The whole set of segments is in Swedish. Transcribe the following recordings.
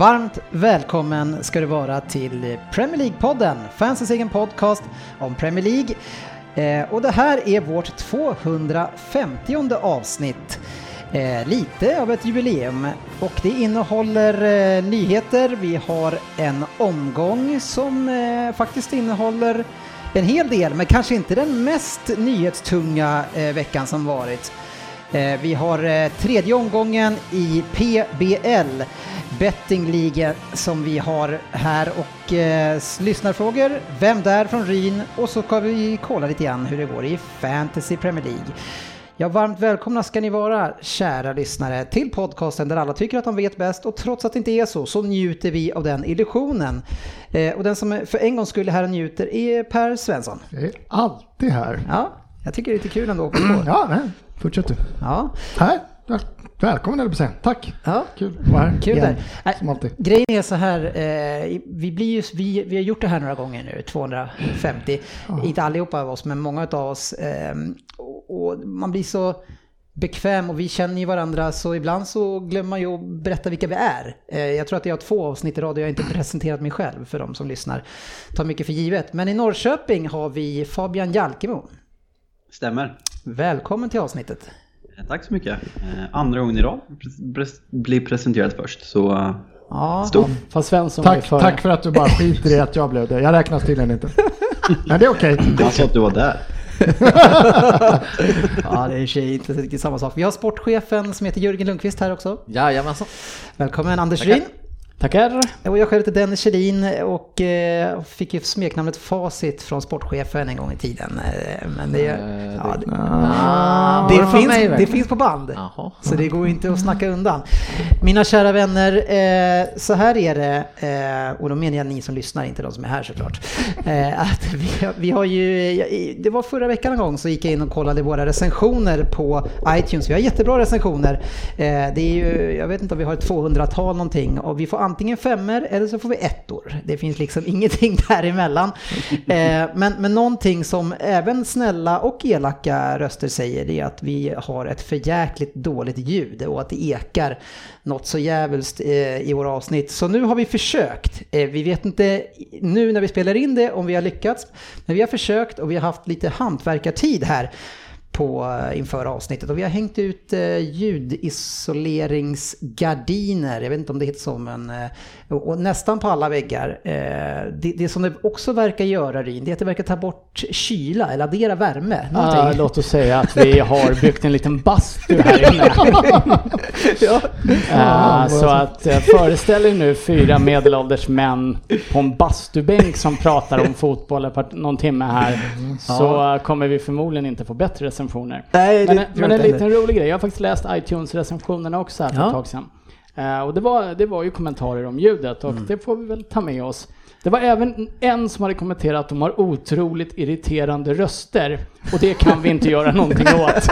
Varmt välkommen ska du vara till Premier League-podden, fansens egen podcast om Premier League. Eh, och det här är vårt 250 avsnitt. Eh, lite av ett jubileum och det innehåller eh, nyheter. Vi har en omgång som eh, faktiskt innehåller en hel del, men kanske inte den mest nyhetstunga eh, veckan som varit. Eh, Vi har eh, tredje omgången i PBL, bettingligan som vi har här och eh, lyssnarfrågor, vem där från Ryn och så ska vi kolla lite grann hur det går i Fantasy Premier League. Ja, varmt välkomna ska ni vara, kära lyssnare, till podcasten där alla tycker att de vet bäst och trots att det inte är så, så njuter vi av den illusionen. Eh, och den som för en gång skulle här och njuter är Per Svensson. Jag är alltid här. Ja, jag tycker det är lite kul ändå att åka på. Ja, nej, fortsätt du. Ja, Här, väl- välkommen eller på säga. Tack. ja. Kul att vara här Kul igen, där. Som alltid. Grejen är så här, eh, vi, blir ju, vi, vi har gjort det här några gånger nu, 250. Inte allihopa av oss, men många av oss. Eh, och, och man blir så bekväm och vi känner ju varandra så ibland så glömmer man ju att berätta vilka vi är. Eh, jag tror att jag har två avsnitt i rad och jag har inte presenterat mig själv för de som lyssnar. Tar mycket för givet. Men i Norrköping har vi Fabian Jalkemo. Stämmer. Välkommen till avsnittet. Eh, Tack så mycket. Eh, Andra gången i rad pres- pres- blir presenterad först, så eh, Ja, stort. Fast Svensson Tack, före. tack för att du bara skiter i att jag blev det. Jag räknas tydligen inte. Men det är okej. Han sa att du var där. ja, det är i för sig inte riktigt samma sak. Vi har sportchefen som heter Jörgen Lundqvist här också. Jajamensan. Välkommen Anders Ryn. Tackar. Och jag själv heter Dennis Kjellin och eh, fick ju smeknamnet Facit från sportchefen en gång i tiden. Eh, Men det, ja, det, Ah, det, var från finns, mig, det finns på band. Jaha. Så det går inte att snacka undan. Mina kära vänner, eh, så här är det, eh, och då menar jag ni som lyssnar, inte de som är här såklart. Eh, att vi, vi har ju, det var förra veckan en gång så gick jag in och kollade våra recensioner på iTunes. Vi har jättebra recensioner. Det är ju, jag vet inte om vi har ett 200-tal någonting och vi får antingen femmer eller så får vi ettor. Det finns liksom ingenting däremellan. Eh, men, men någonting som även snälla och elaka röster säger det är att vi har ett förjäkligt dåligt ljud och att det ekar något så jävligt eh, i våra avsnitt. Så nu har vi försökt. Eh, vi vet inte nu när vi spelar in det om vi har lyckats. Men vi har försökt och vi har haft lite hantverkartid här på eh, inför avsnittet. Och vi har hängt ut eh, ljudisoleringsgardiner, jag vet inte om det heter så men eh, och, nästan på alla väggar. Eh, det, det som det också verkar göra Ryn, det är att det verkar ta bort kyla eller addera värme. Uh, låt oss säga att vi har byggt en liten bastu här inne. ja. Eh, så att uh, föreställ er nu fyra medelålders män på en bastubänk som pratar om fotboll någon timme här. Så eh, kommer vi förmodligen inte få bättre recensioner. Nej, Men, men en liten rolig grej, jag har faktiskt läst iTunes-recensionerna också här för Ja. ett tag sedan. Eh, och det var, det var ju kommentarer om ljudet och det får vi väl ta med oss. Det var även en som hade kommenterat att de har otroligt irriterande röster och det kan vi inte göra någonting åt.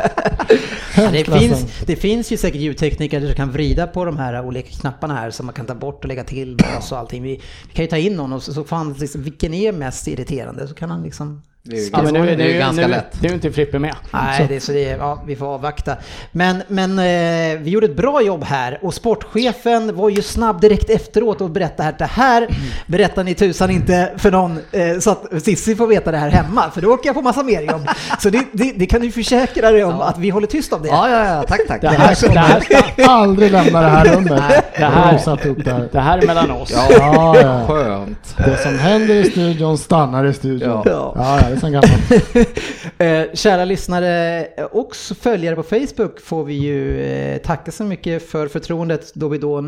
Ja, det, finns, det finns ju säkert ljudtekniker som kan vrida på de här olika knapparna här som man kan ta bort och lägga till bas och allting. Vi, vi kan ju ta in någon och så, så fan, liksom, vilken är mest irriterande? Så kan han liksom Det är ju Ja, men ganska, nu, det är ju nu, ganska nu, lätt. nu är inte Frippe med. Nej, det är så det ja, vi får avvakta. Men, men eh, vi gjorde ett bra jobb här och sportchefen var ju snabb direkt efteråt och berättade här att det här berättar ni tusan inte för någon eh, så att Cissi får veta det här hemma för då åker jag på massa mer jobb. Så det, det, det kan du försäkra dig om att vi håller tyst om det. Ja, ja, ja, tack, tack. Det här, det här, Aldrig lämna det här rummet. det här- satt upp det här. det här är mellan oss. Ja, Ja, ja. skönt. Det som händer i studion stannar i studion. Ja. Ja, sen gammalt. Eh, kära lyssnare och följare på Facebook får vi ju eh, tacka så mycket för förtroendet då vi då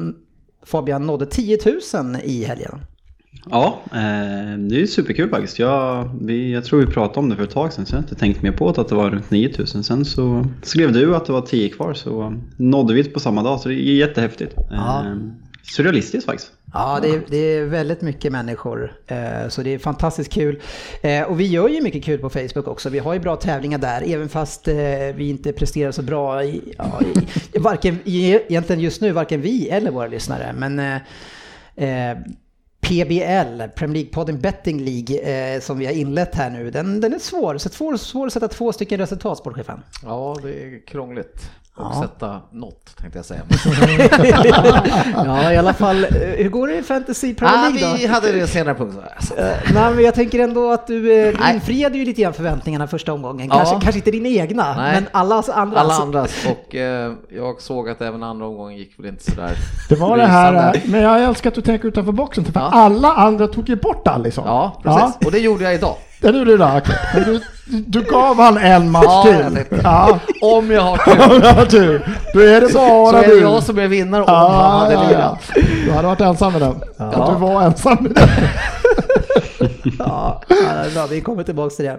Fabian nådde 10 000 i helgen. Ja, eh, det är superkul faktiskt. Jag, vi, jag tror vi pratade om det för ett tag sedan så jag har inte tänkt mer på att det var runt 9000. Sen så skrev du att det var 10 kvar så nådde vi det på samma dag så det är jättehäftigt. Ja. Surrealistiskt faktiskt. Ja, det är, det är väldigt mycket människor. Eh, så det är fantastiskt kul. Eh, och vi gör ju mycket kul på Facebook också. Vi har ju bra tävlingar där, även fast eh, vi inte presterar så bra i, ja, i, varken, egentligen just nu, varken vi eller våra lyssnare. Men eh, PBL, Premier League-podden Betting League, eh, som vi har inlett här nu, den, den är svår. Så svår, svår att sätta två stycken resultat, sportchefen. Ja, det är krångligt. Och Ja. sätta något, tänkte jag säga. ja, i alla fall. eh, Hur går det i Fantasy Premier ah, League då? vi hade det senare punkt. Alltså. Eh, Nej, men jag tänker ändå att du, eh, infriade ju lite grann förväntningarna första omgången. Ja. Kanske, kanske inte dina egna, Nej. men alla andra. Alla andras. Och eh, jag såg att även andra omgången gick väl inte sådär. Det var det här, men jag älskar att du tänker utanför boxen. För Ja. alla andra tog ju bort Alisson. Ja, precis. Och det gjorde jag idag. Det gjorde du då, okej. Men du, du gav han en match Ja, jag till. Ja, Om jag har tur. ja du. Då är det Så bara är det du. jag som är vinnare om Ja, han hade ja, lirat. ja. Du hade varit ensam med den. Att du var ensam med den. Ja, ja, det är bra. Vi kommer tillbaka till det.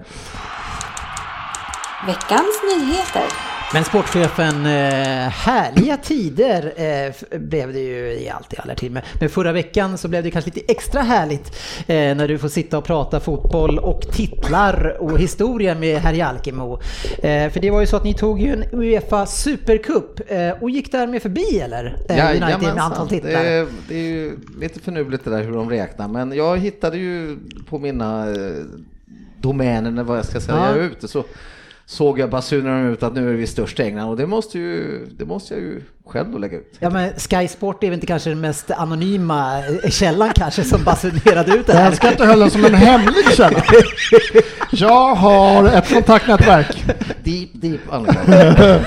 Veckans nyheter. Men sportchefen, eh, härliga tider eh, blev det ju i allt i alla tid. Men- förra veckan så blev det kanske lite extra härligt eh, när du får sitta och prata fotboll och titlar och historia med herr Jalkemo. För det var ju så att ni tog ju en Uefa Supercup och gick därmed förbi eller? United med antal Det titlar. är, det är ju lite förnuligt det där hur de räknar, men jag hittade ju på mina domäner, vad jag ska säga, Ja. ute så såg jag basunerna ut att nu är vi störst i England. Och det måste, ju, det måste jag ju själv då lägga ut. Ja men Sky Sport är väl inte kanske den mest anonyma eh, källan kanske som basunerade ut det Jag här. älskar att du höll den som en hemlig källa. Jag har ett kontaktnätverk. Deep, deep.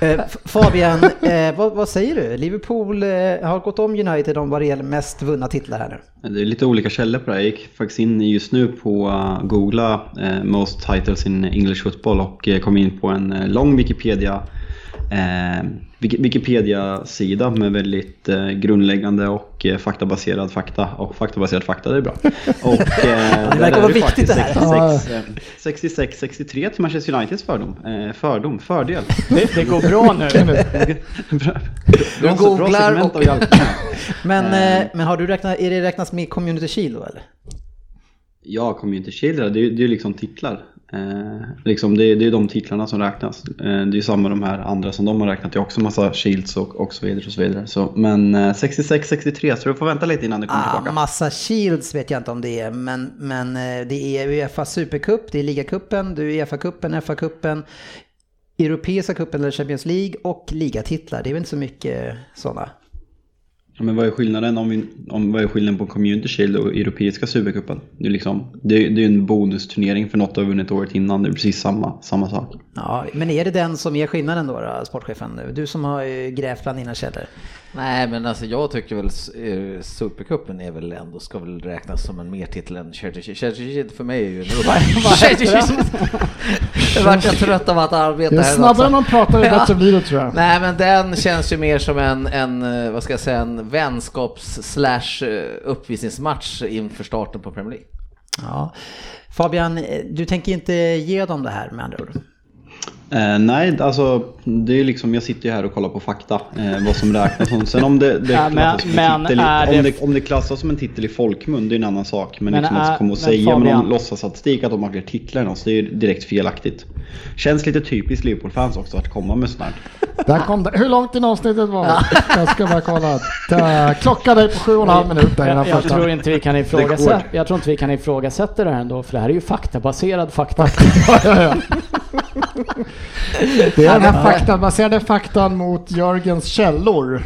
Eh, Fabian, eh, vad, vad säger du? Liverpool eh, har gått om United om vad det gäller mest vunna titlar här nu. Det är lite olika källor på det här. Jag gick faktiskt in just nu på googla eh, most titles in English football och kom in på en lång Wikipedia eh, Wiki- Wikipedia-sida med väldigt eh, grundläggande och eh, faktabaserad fakta. Och faktabaserad fakta, det är bra. Och, eh, det verkar vara viktigt det här. 66, eh, 66-63 till Manchester Uniteds fördom. Eh, fördom, fördel. Det, det går bra nu. Du googlar och-. Men, eh, men har du räknat, är det räknas med Community Shield då eller? Ja, Community Shield, det är ju det är ju liksom titlar. Eh, liksom det, är, det är de titlarna som räknas. Eh, det är samma de här andra som de har räknat. Det är också massa Shields och, och så vidare. Och så vidare. Så, men eh, 66-63, så du får vänta lite innan du kommer Ah, tillbaka. massa Shields vet jag inte om det är, men, men eh, det är Uefa Supercup, det är ligacupen, det är Uefa-cupen, FA-cupen, Europeiska cupen eller Champions League och ligatitlar. Det är väl inte så mycket sådana. Ja, men vad är skillnaden om, vi, om vad är skillnaden på Community Shield och Europeiska Supercupen? Det är liksom, det, det är ju en bonusturnering för något du har vunnit året innan. Det är precis samma, samma sak. Ja, men är det den som är skillnaden då, då sportchefen? Du som har eh, grävt bland dina källor. Nej, men alltså jag tycker väl eh, Supercupen är väl ändå, ska väl räknas som en mer titel än Charity Shield. Charity Shield för mig är ju en Jag vart jag trött av att arbeta Ju här snabbare också. man pratar ju bättre blir det tror jag. Nej men den känns ju mer som en, en eh, vad ska jag säga, en vänskaps slash eh, uppvisningsmatch inför starten på Premier League. Ja. Fabian, eh, du tänker inte ge dem det här med andra ord? Eh, nej, alltså det är liksom, jag sitter ju här och kollar på fakta, eh, vad som räknas som. Sen om det, det Ja, men- klassas som en titel, i- är om, det- det, om det klassas som en titel i folkmun, det är en annan sak. Men, Men liksom är- att komma och säga med någon låtsasstatistik att de har fler titlar än oss, det är ju direkt felaktigt. Känns lite typiskt Liverpool-fans också att komma med sånt här. Där kom det. Hur långt in i avsnittet var vi? Jag ska bara kolla. Ta- Klocka dig på sju och en halv minut där Jag, jag tror inte vi kan ifrågasätta, jag tror inte vi kan ifrågasätta det här ändå, för det här är ju faktabaserad fakta. Ja, ja, ja. Det är den här faktabaserade faktan mot Jörgens källor.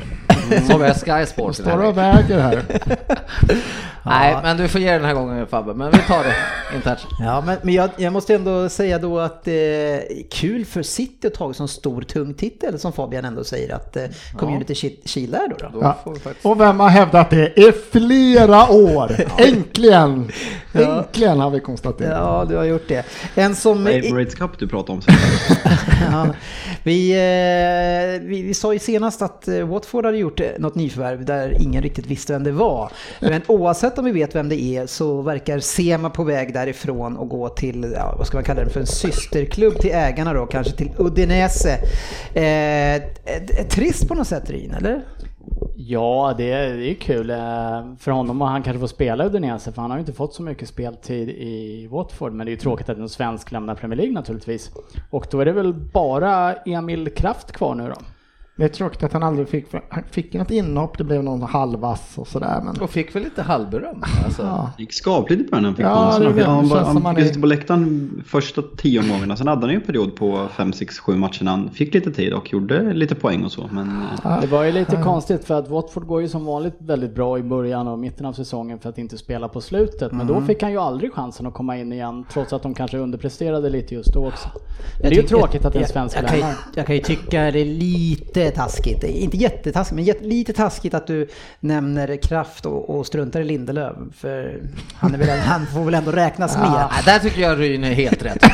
Så vi har Sky Sports. den Står och väger här. Nej, men du får ge den här gången Fabbe, men vi tar det internt. Ja, men, men jag, jag måste ändå säga då att eh, kul för City att ta en sån stor tung titel som Fabian ändå säger att eh, Community Shield Shield är då. då. Då Ja. faktiskt... Och vem har hävdat det i flera år? Äntligen! Äntligen har vi konstaterat. Ja, du har gjort det. En som... Emirates Cup du pratar om sen. ja, vi, eh, vi, vi sa ju senast att eh, Watford hade gjort eh, något nyförvärv där ingen riktigt visste vem det var. Men oavsett Oavsett om vi vet vem det är så verkar Sema på väg därifrån och gå till, ja, vad ska man kalla det för, en systerklubb till ägarna då, kanske till Udinese. Eh, eh trist på något sätt Ryn, eller? Ja, det är, det är kul eh, för honom och han kanske får spela Udinese för han har ju inte fått så mycket speltid i Watford. Men det är ju tråkigt att en svensk lämnar Premier League naturligtvis. Och då är det väl bara Emil Kraft kvar nu då. Det är tråkigt att han aldrig fick, han fick något inhopp, det blev någon halvass och sådär. Men Och fick väl lite halvberöm. Alltså. ja. Det gick skapligt i början när han fick Ja, chansen. det Han, vet- han, fick är- sitta på läktaren första tio omgångarna. Sen hade han ju en period på 5, 6, 7 matcher han fick lite tid och gjorde lite poäng och så. Men Det var ju lite konstigt för att Watford går ju som vanligt väldigt bra i början och mitten av säsongen för att inte spela på slutet. Men då fick han ju aldrig chansen att komma in igen trots att de kanske underpresterade lite just då också. Men det är ju tråkigt att en jag- svensk jag, kan ju, jag kan ju tycka det är lite taskigt, inte jättetaskigt, men lite taskigt att du nämner Kraft och, och struntar i Lindelöf. För han, är väl, han får väl ändå räknas med. Nej, där tycker jag Ryn är helt rätt.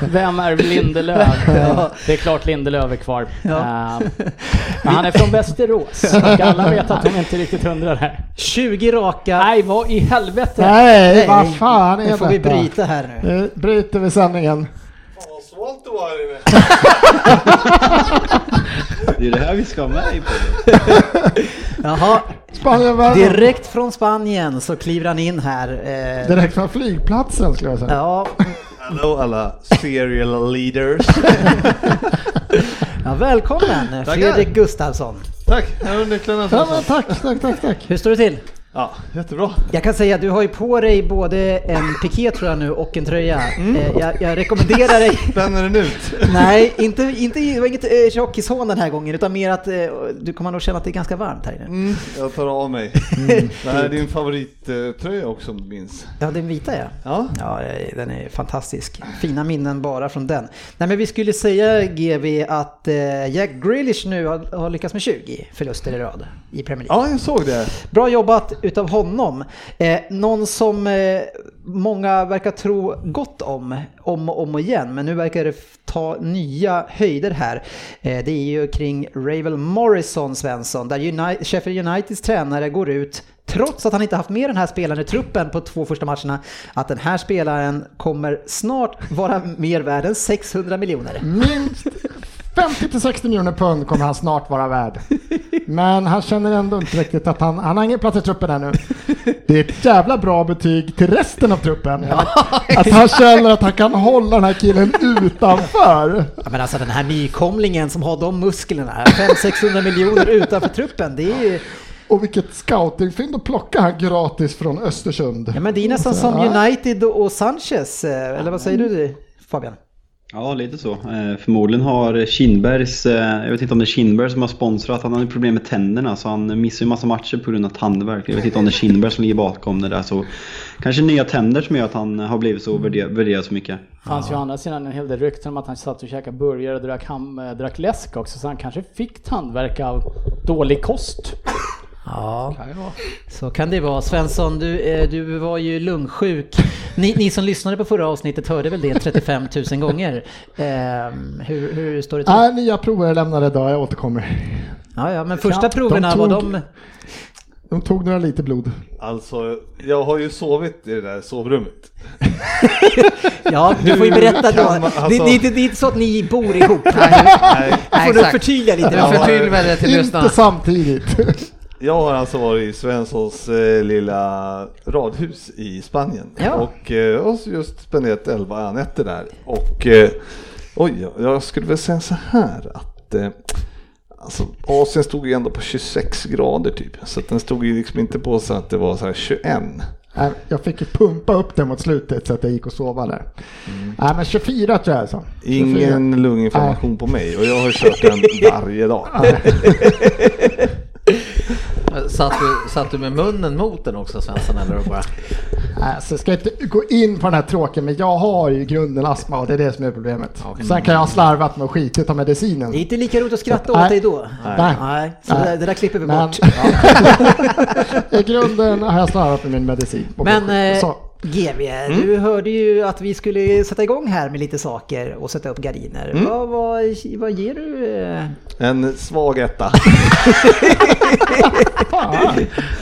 Vem är Lindelöf? Det är klart Lindelöf är kvar. Eh, Men han är från Västerås och alla vet att de inte riktigt undrar här. 20 raka. Nej, vad i helvete? Nej, vad fan är Nu får vi bryta här nu. Nu bryter vi sändningen. Det är det här vi ska ha med i podden. Jaha, Spanien direkt från Spanien så kliver han in här. Eh, Direkt från flygplatsen skulle jag säga. Ja, Hallå alla serial leaders. ja, välkommen Fredrik Gustafsson. Tack, här är tack, tack, tack, tack. Hur står det till? Ja, jättebra. Jag kan säga att du har ju på dig både en piké tror jag nu och en tröja. Eh, Jag, jag rekommenderar dig Spänner den ut? Nej, inte, inte, det var inget eh, tjockishån den här gången utan mer att eh, du kommer nog känna att det är ganska varmt här inne. Mm, jag tar av mig. Det här är din favorittröja också om du minns. Ja, den vita ja. Ja. Ja, den är fantastisk. Fina minnen bara från den. Nej, men vi skulle säga GV att eh, Jack Grealish nu har, har lyckats med 20 förluster i rad i Premier League. ja, jag såg det. Bra jobbat utav honom. Eh, någon som eh, många verkar tro gott om, om och om igen, men nu verkar det ta nya höjder här. Eh, det är ju kring Ravel Morrison Svensson, där Uni- Sheffield Uniteds tränare går ut Trots att han inte haft med den här spelaren i truppen på två första matcherna, att den här spelaren kommer snart vara mer värd än 600 miljoner. Minst 50-60 miljoner pund kommer han snart vara värd. Men han känner ändå inte riktigt att han, han har ingen plats i truppen ännu. Det är ett jävla bra betyg till resten av truppen. Att han känner att han kan hålla den här killen utanför. Ja, men alltså den här nykomlingen som har de musklerna, 500-600 miljoner utanför truppen, det är ju Och vilket scoutingfynd att plocka han gratis från Östersund. Ja men det är nästan som United och Sanchez, eh, eller vad säger du Fabian? Ja, lite så. Eh, förmodligen har Kindbergs, eh, jag vet inte om det är Kindberg som har sponsrat, han har problem med tänderna så han missar ju massa matcher på grund av tandvärk. Jag vet inte om det är Kindberg som ligger bakom det där så kanske nya tänder som gör att han har blivit så värder- värderad så mycket. Det fanns ju å andra sidan en hel del rykten om att han satt och käkade burgare och drack, ham, eh, drack läsk också, så han kanske fick tandvärk av dålig kost. Ja, så kan det vara. Svensson, du, eh, du var ju lungsjuk. Ni, ni som lyssnade på förra avsnittet hörde väl det 35 000 gånger. Ehm, hur, hur står det till? Äh, nya prover är lämnade idag, jag återkommer. Ja, ja, men första Ja, proverna de var tog- de... De tog några liter blod. Alltså, jag har ju sovit i det där sovrummet. Ja, du får ju berätta då. man- det, alltså- det, är inte- det är inte så att ni bor ihop. Nej, får du exakt. förtydliga lite. Ja. förtydligar det till Inte lyssnarna. samtidigt. Jag har alltså varit i Svenssons eh, lilla radhus i Spanien Ja. och eh, har just spenderat 11 nätter där. Och eh, oj, jag skulle väl säga så här att eh, alltså, Asien stod ju ändå på 26 grader typ. Så att den stod ju liksom inte på så att det var så här 21. Nej, Jag fick ju pumpa upp det mot slutet så att jag gick och sova där. Nej men 24 tror jag alltså. 24. Ingen lunginflammation på mig och jag har kört den varje dag. Satt du, satt du med munnen mot den också Svensson eller bara? Nej, så ska jag inte gå in på den här tråken men jag har ju i grunden astma och det är det som är problemet. Sen kan jag ha slarvat med och skitit av medicinen. Det är inte lika roligt att skratta Nej. åt dig då. Nej. Nej, så Nej. Det, där, det där klipper vi Men bort. i grunden har jag slarvat med min medicin. Men eh, GV, du hörde ju att vi skulle sätta igång här med lite saker och sätta upp gardiner. Vad, vad, vad ger du? eh? En svag etta.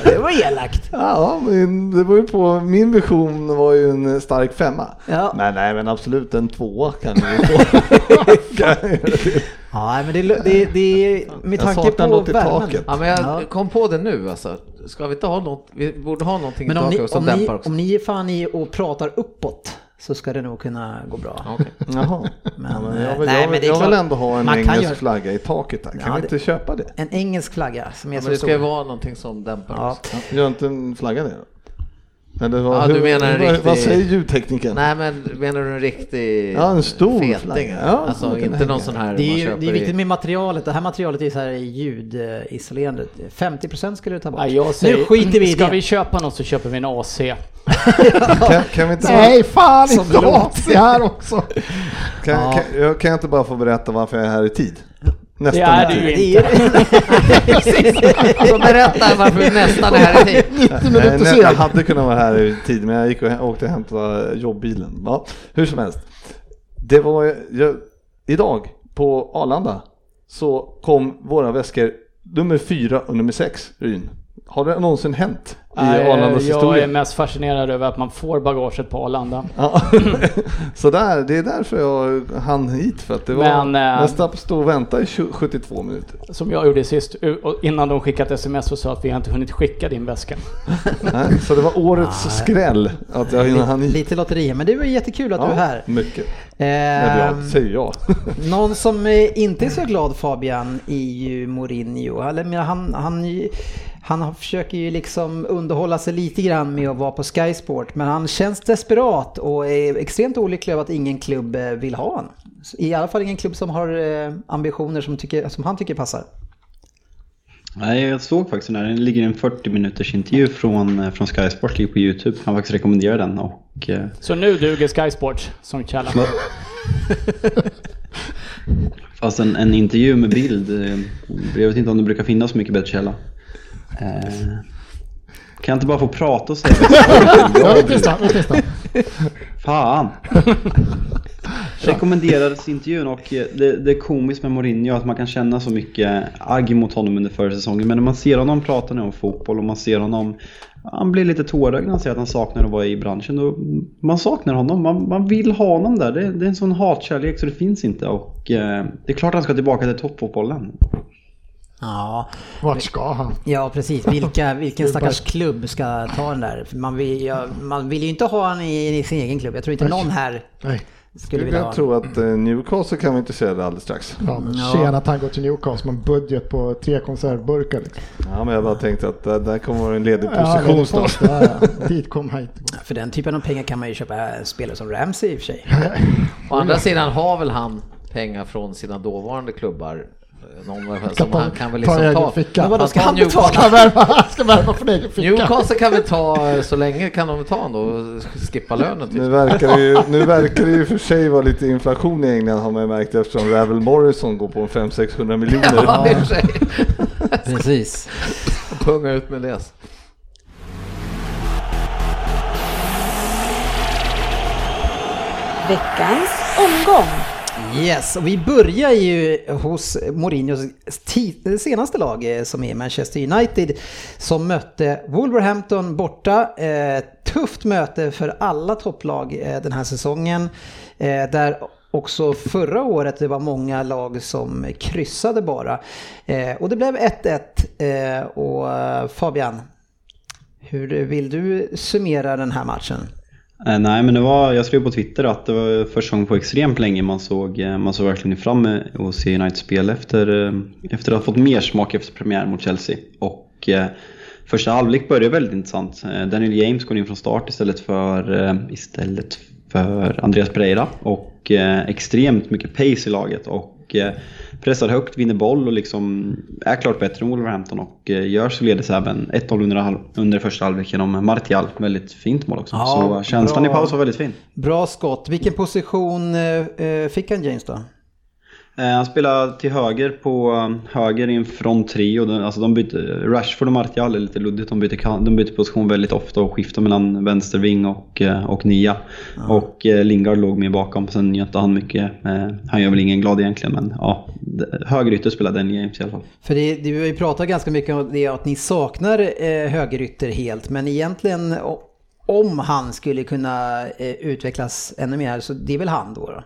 Det var elakt. Ja, men det var ju på, min vision var ju en stark femma. Ja. Men nej, men absolut en tvåa kan ju få. Det? Ja, men det, det, det med tanke på något i värmen. taket. Ja, men jag Ja. kom på det nu alltså. Ska vi inte ha något? Vi borde ha någonting Men i ni, taket som om, ni, dämpar också. om ni är fan i och pratar uppåt så ska det nog kunna gå bra. Okej. Jaha. Men, ja, men eh, jag vill, nej, jag men vill, det är jag vill klart, ändå ha en man kan engelsk göra- flagga i taket där. Kan Ja, vi det- inte köpa det? En engelsk flagga som är Ja, så men det ska stor. ju vara någonting som dämpar Ja. Gör inte en flagga det då? Eller vad, Ja, du menar en riktig- vad säger ljudtekniken? Nej men menar du en riktig Ja, en stor feting? Ja, alltså inte hänga. någon sån här Det är, ju, det är viktigt i... med materialet. Det här materialet är så här ljudisolerande. 50% skulle du ta bort. Ja, jag säger, nu skiter vi i ska det. vi köpa något så köper vi en AC. Kan, kan vi inte Nej fan inte. AC här också. kan, Ja. kan, jag, kan jag inte bara få berätta varför jag är här i tid? Nästan Det är du tid. ju Det är, Så berätta varför vi nästan är här i tid. 90 Nej, minuter nej, jag hade kunnat vara här i tid men jag gick och åkte och hämtade jobbbilen. Ja, hur som helst. Det var jag, idag på Arlanda så kom våra väskor nummer fyra och nummer sex Ryn. Har det någonsin hänt Arlandas jag historia? är mest fascinerad över att man får bagaget på Arlanda. Ja. så där, det är därför jag hann hit för att det var Men, eh, nästan stå och vänta i 20, 72 minuter. Som jag gjorde sist, innan de skickat sms och sa att vi har inte hunnit skicka din väska. Nej, så det var årets skräll att jag hann hit. lite lotteri, men det var jättekul att du är här. Mycket. Eller Ehm, ja, säger jag. Någon som eh, inte är så glad Fabian är ju Mourinho. Eller, men han, han, han har- försöker ju liksom underhålla sig lite grann med att vara på Sky Sport. Men han känns desperat och är extremt olycklig över att ingen klubb eh, vill ha honom. I alla fall ingen klubb som har eh, ambitioner som, tycker, som han tycker passar. Nej, jag såg faktiskt den här. Det ligger en 40 minuters intervju från, eh, från Sky Sport ligger på YouTube. Han faktiskt rekommenderar den och Så nu duger Sky Sports som källa. Fast en, en intervju med bild, jag vet inte om det brukar finnas så mycket bättre källa. Eh, kan jag inte bara få prata och säga vad jag Ja, vi tycker? testar, vi testar. Fan! Rekommenderades intervjun och eh, det, det är komiskt med Mourinho att man kan känna så mycket agg mot honom under förra säsongen. Men när man ser honom prata nu om fotboll och man ser honom han blir lite tårögd när han säger att han saknar att vara i branschen. Och man saknar honom, man, man vill ha honom där. Det, det är en sån hatkärlek så det finns inte. Och eh, det är klart han ska tillbaka till toppfotbollen. Ja, Vart ska han? ja precis. Vilka, vilken stackars klubb ska ta den där? Man vill, ja, man vill ju inte ha honom i, i sin egen klubb. Jag tror inte någon här Nej. skulle vilja ha Jag tror att eh, Newcastle kan vi inte se det alldeles strax. Ja, men Ja. Tjena att han går till Newcastle med en budget på tre konservburkar. Liksom. Ja, men jag bara tänkte att där, där kommer vara en ledig Ja, position är snart. ja, ja. Dit kom han inte. För den typen av pengar kan man ju köpa spelare som Ramsey i och för sig. Å andra sidan har väl han pengar från sina dåvarande klubbar. Någon, som han kan väl ta liksom egen ta. ficka. Men vadå, ska han betala? Ska värva, han ska värva från egen ficka. Newcastle kan vi ta så länge kan de ta honom då och skippa lönen typ. Nu verkar, det ju, nu verkar det ju för sig vara lite inflation i England har man ju märkt eftersom Ravel Morrison går på en 500-600 miljoner. Ja. Precis. Punga ut med det. Veckans omgång. Yes, och vi börjar ju hos Mourinhos senaste lag eh, som är Manchester United som mötte Wolverhampton borta. Eh, tufft möte för alla topplag eh, den här säsongen. Eh, där också förra året det var många lag som kryssade bara. Eh, och det blev 1-1 eh, och eh, Fabian, hur vill du summera den här matchen? Eh, nej, men det var, jag skrev på Twitter att det var första gången på extremt länge man såg, eh, man såg verkligen fram att se United spel efter, eh, efter att ha fått mer smak efter premiären mot Chelsea. Och eh, första halvlek började väldigt intressant. Daniel James går in från start istället för, eh, istället för Andreas Pereira och eh, extremt mycket pace i laget och eh, pressar högt, vinner boll och liksom är klart bättre än Wolverhampton och eh, gör således även 1-0 under, under första halvlek genom Martial. Väldigt fint mål också. Ja, Så känslan bra. i paus var väldigt fin. Bra skott. Vilken position eh, eh, fick han James då? Eh, Han spelar till höger på eh, höger i en front de, alltså de byter, Rashford och Martial är lite luddigt. De byter, de byter position väldigt ofta och skiftar mellan vänsterving och, eh, och nia. Och eh, Lingard låg med bakom, sen gör inte han mycket. Han gör väl ingen glad egentligen men ja, högerytter spelar Daniel James i alla fall. För det, det, vi har ju pratat ganska mycket om det att ni saknar eh, högerytter helt, men egentligen om han skulle kunna eh, utvecklas ännu mer så det är väl han då? då?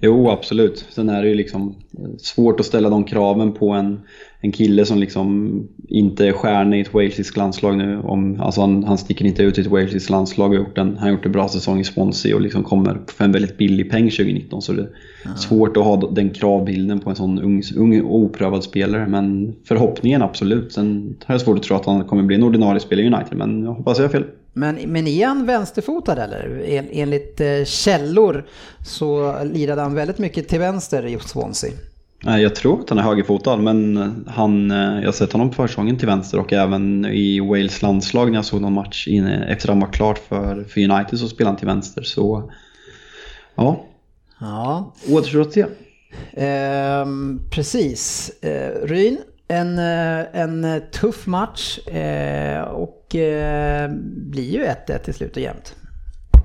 Jo, absolut. Sen är det ju liksom eh, svårt att ställa de kraven på en, en kille som liksom inte är stjärna i ett walesiskt landslag nu. Om, alltså han, han sticker inte ut i ett walesiskt landslag och har gjort en, han har gjort en bra säsong i Swansea och liksom kommer för en väldigt billig peng 2019. Så det är svårt att ha den kravbilden på en sån ung, ung oprövad spelare. Men förhoppningen absolut. Sen har jag svårt att tro att han kommer bli en ordinarie spelare i United, men jag hoppas jag har fel. Men, men är han vänsterfotad eller? En, enligt eh, källor så lirade han väldigt mycket till vänster i Swansea. Nej, Jag tror att han är högerfotad, men han, eh, jag har sett honom på försäsongen till vänster och även i Wales landslag när jag såg någon match in, efter han var klart för, för United så spelade han till vänster. Så ja, Ja, återstår att se. ehm, precis. Eh, Ryn, en, eh, en tuff match eh, och eh, blir ju 1-1 till slut och jämnt.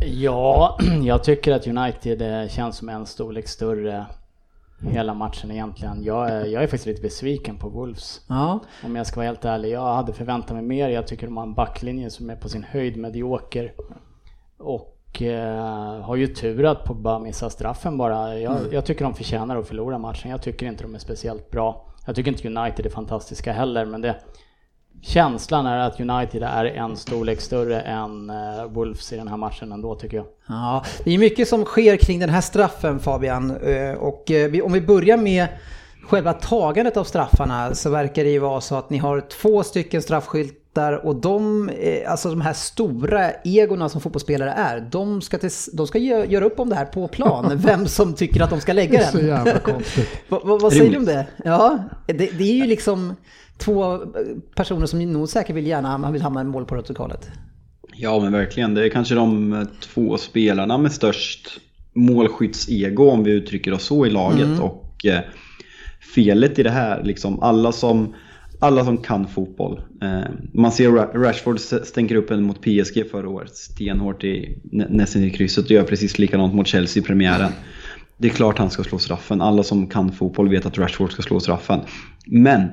Ja, jag tycker att United eh, känns som en storlek större hela matchen egentligen. Jag är, jag är faktiskt lite besviken på Wolves. Ja, Om jag ska vara helt ärlig. Jag hade förväntat mig mer. Jag tycker de har en backlinje som är på sin höjd medioker. Och eh, har ju tur att Pogba missar straffen bara. Jag, jag tycker de förtjänar att förlora matchen. Jag tycker inte de är speciellt bra. Jag tycker inte United är fantastiska heller, men det... Känslan är att United är en storlek större än eh, Wolves i den här matchen ändå tycker jag. Ja, det är mycket som sker kring den här straffen Fabian. Eh, och eh, om vi börjar med själva tagandet av straffarna så verkar det ju vara så att ni har två stycken straffskyltar och de, eh, alltså de här stora egorna som fotbollsspelare är, de ska, till, de ska gö- göra upp om det här på plan, vem som tycker att de ska Det lägga är så den. jävla konstigt. Vad, vad, vad säger du om det? Ja, det, det är ju liksom två personer som nog säkert vill gärna man vill hamna i målprotokollet. Ja men verkligen, det är kanske de eh, två spelarna med störst målskyttsego om vi uttrycker oss så i laget. Och eh, felet i det här, liksom alla som, alla som kan fotboll. Eh, man ser Rashford stänker upp en mot PSG förra året stenhårt i, nästan i krysset och gör precis likadant mot Chelsea i premiären. Det är klart han ska slå straffen. Alla som kan fotboll vet att Rashford ska slå straffen. Men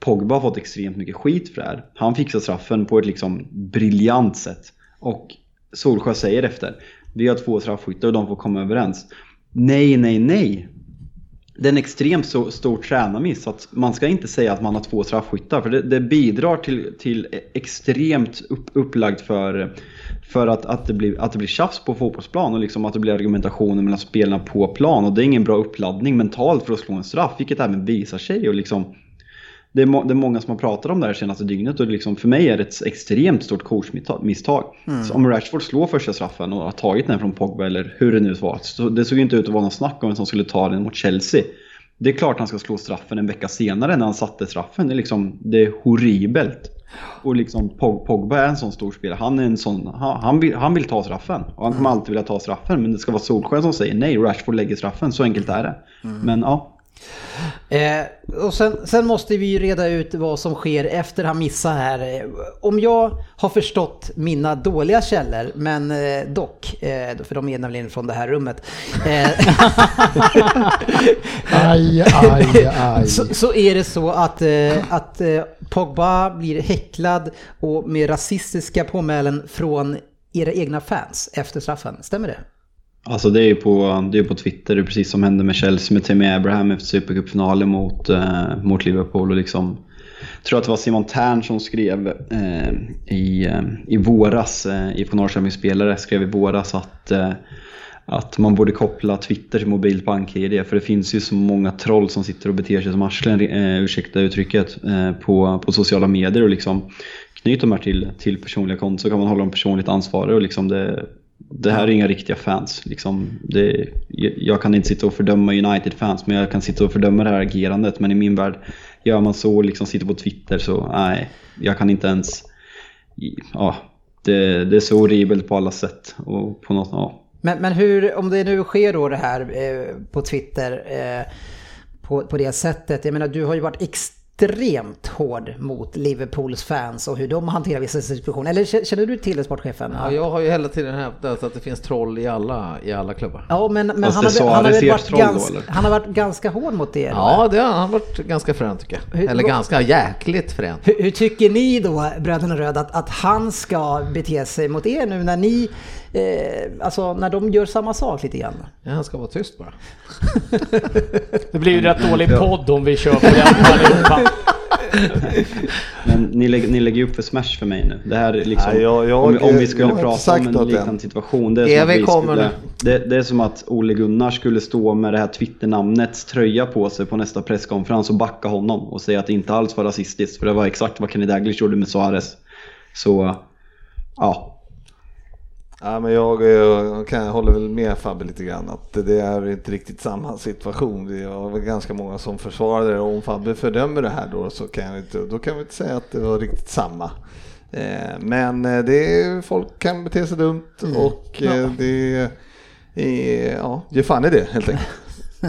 Pogba har fått extremt mycket skit för det här. Han fixar straffen på ett liksom briljant sätt. Och Solskjaer säger efter, vi har två straffskyttar och de får komma överens. Nej, nej, nej. Det är en extremt så, stor tränarmiss att man ska inte säga att man har två straffskyttar för det, det bidrar till, till extremt upp, upplagt för, för att, att, det blir, att det blir tjafs på fotbollsplan och liksom att det blir argumentationer mellan spelarna på plan. Och det är ingen bra uppladdning mentalt för att slå en straff vilket även visar sig och liksom det är, må, det är många som har pratat om det här senaste dygnet och liksom för mig är det ett extremt stort coachmisstag. Så om Rashford slår första straffen och har tagit den från Pogba eller hur det nu var. Så det såg ju inte ut att vara någon snack om vem som skulle ta den mot Chelsea. Det är klart han ska slå straffen en vecka senare när han satte straffen. Det är, liksom, det är horribelt. Och liksom Pog- Pogba är en sån stor spelare. Han, är en sån, han, han, vill, han vill ta straffen. Och han kommer alltid vilja ta straffen. Men det ska vara Solskjaer som säger nej, Rashford lägger straffen. Så enkelt är det. Men ja, Eh, och sen, sen måste vi ju reda ut vad som sker efter han missar här. Eh, Om jag har förstått mina dåliga källor, men eh, dock, eh, för de är nämligen från det här rummet. Eh, Aj, aj, aj. så, så är det så att, eh, att Pogba blir häcklad och med rasistiska påmälen från era egna fans efter straffen. Stämmer det? Alltså det är ju på, det är på Twitter, det är precis som hände med Chelsea med Tammy Abraham efter Supercupfinalen mot, eh, mot Liverpool. Och liksom, jag tror att det var Simon Tern som skrev eh, i, eh, i våras, eh, IFK Norrköping-spelare skrev i våras att, eh, att man borde koppla Twitter till mobilt bank-id för det finns ju så många troll som sitter och beter sig som arslen, eh, ursäkta uttrycket, eh, på, på sociala medier och liksom knyter de här till, till personliga konton så kan man hålla dem personligt ansvariga och liksom det, det här är inga riktiga fans. Liksom det, jag kan inte sitta och fördöma United-fans, men jag kan sitta och fördöma det här agerandet. Men i min värld, gör man så och liksom sitter på Twitter så nej, jag kan inte ens... Ja, det, det är så horribelt på alla sätt. Och på något, ja. Men, men hur, om det nu sker då det här eh, på Twitter eh, på, på det sättet. Jag menar du har ju varit extremt hård mot Liverpools fans och hur de hanterar vissa situationer. Eller känner du till det sportchefen? Ja, jag har ju hela tiden hävdat att det finns troll i alla, i alla klubbar. Ja, men, men han, har, sa han, har Aris varit då, ganska, eller? han har varit ganska hård mot det. eller? Ja, det har han varit ganska frän tycker jag. Hur- Eller ganska jäkligt frän. Hur, hur tycker ni då, Bröderna Röd, att, att han ska bete sig mot er nu när ni, eh, alltså när de gör samma sak lite grann? Ja, han ska vara tyst bara. Det blir ju rätt dålig podd om vi kör på den allihopa. Men ni, lägger- ni lägger upp för smash för mig nu. Det här är liksom, Nej, jag- jag- om, vi- om vi skulle prata om en liknande situation. Det är, som att vi skulle, det, det är som att Ole Gunnar skulle stå med det här Twitter-namnets tröja på sig på nästa presskonferens och backa honom och säga att det inte alls var rasistiskt. För det var exakt vad Kenny Daglish gjorde med Suarez. Så, ja. Ja, men jag, jag kan, håller väl med Fabbe lite grann att det, är inte riktigt samma situation. Det var ganska många som försvarade det och om Fabbe fördömer det här då så kan jag inte, då kan vi inte säga att det var riktigt samma. Eh, men eh, det är, folk kan bete sig dumt och eh, det är, ja, ge fan i det helt enkelt.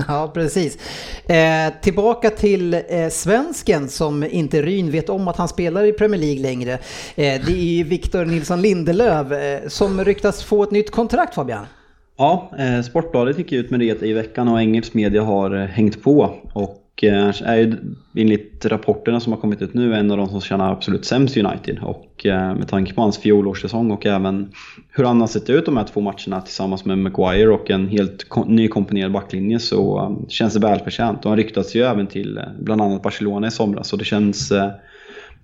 Ja, precis. Eh, tillbaka till eh, svensken som inte Ryn vet om att han spelar i Premier League längre. Eh, det är ju Victor Nilsson Lindelöf eh, som ryktas få ett nytt kontrakt Fabian. Ja, eh, Sportbladet gick ut med det i veckan och engelsk media har eh, hängt på. Och Eh, är ju enligt rapporterna som har kommit ut nu en av de som tjänar absolut sämst i United. Och eh, med tanke på hans fjolårssäsong och även hur han har sett ut de här två matcherna tillsammans med Maguire och en helt nykomponerad backlinje så eh, känns det välförtjänt. Och han ryktats ju även till bland annat Barcelona i somras. Så det känns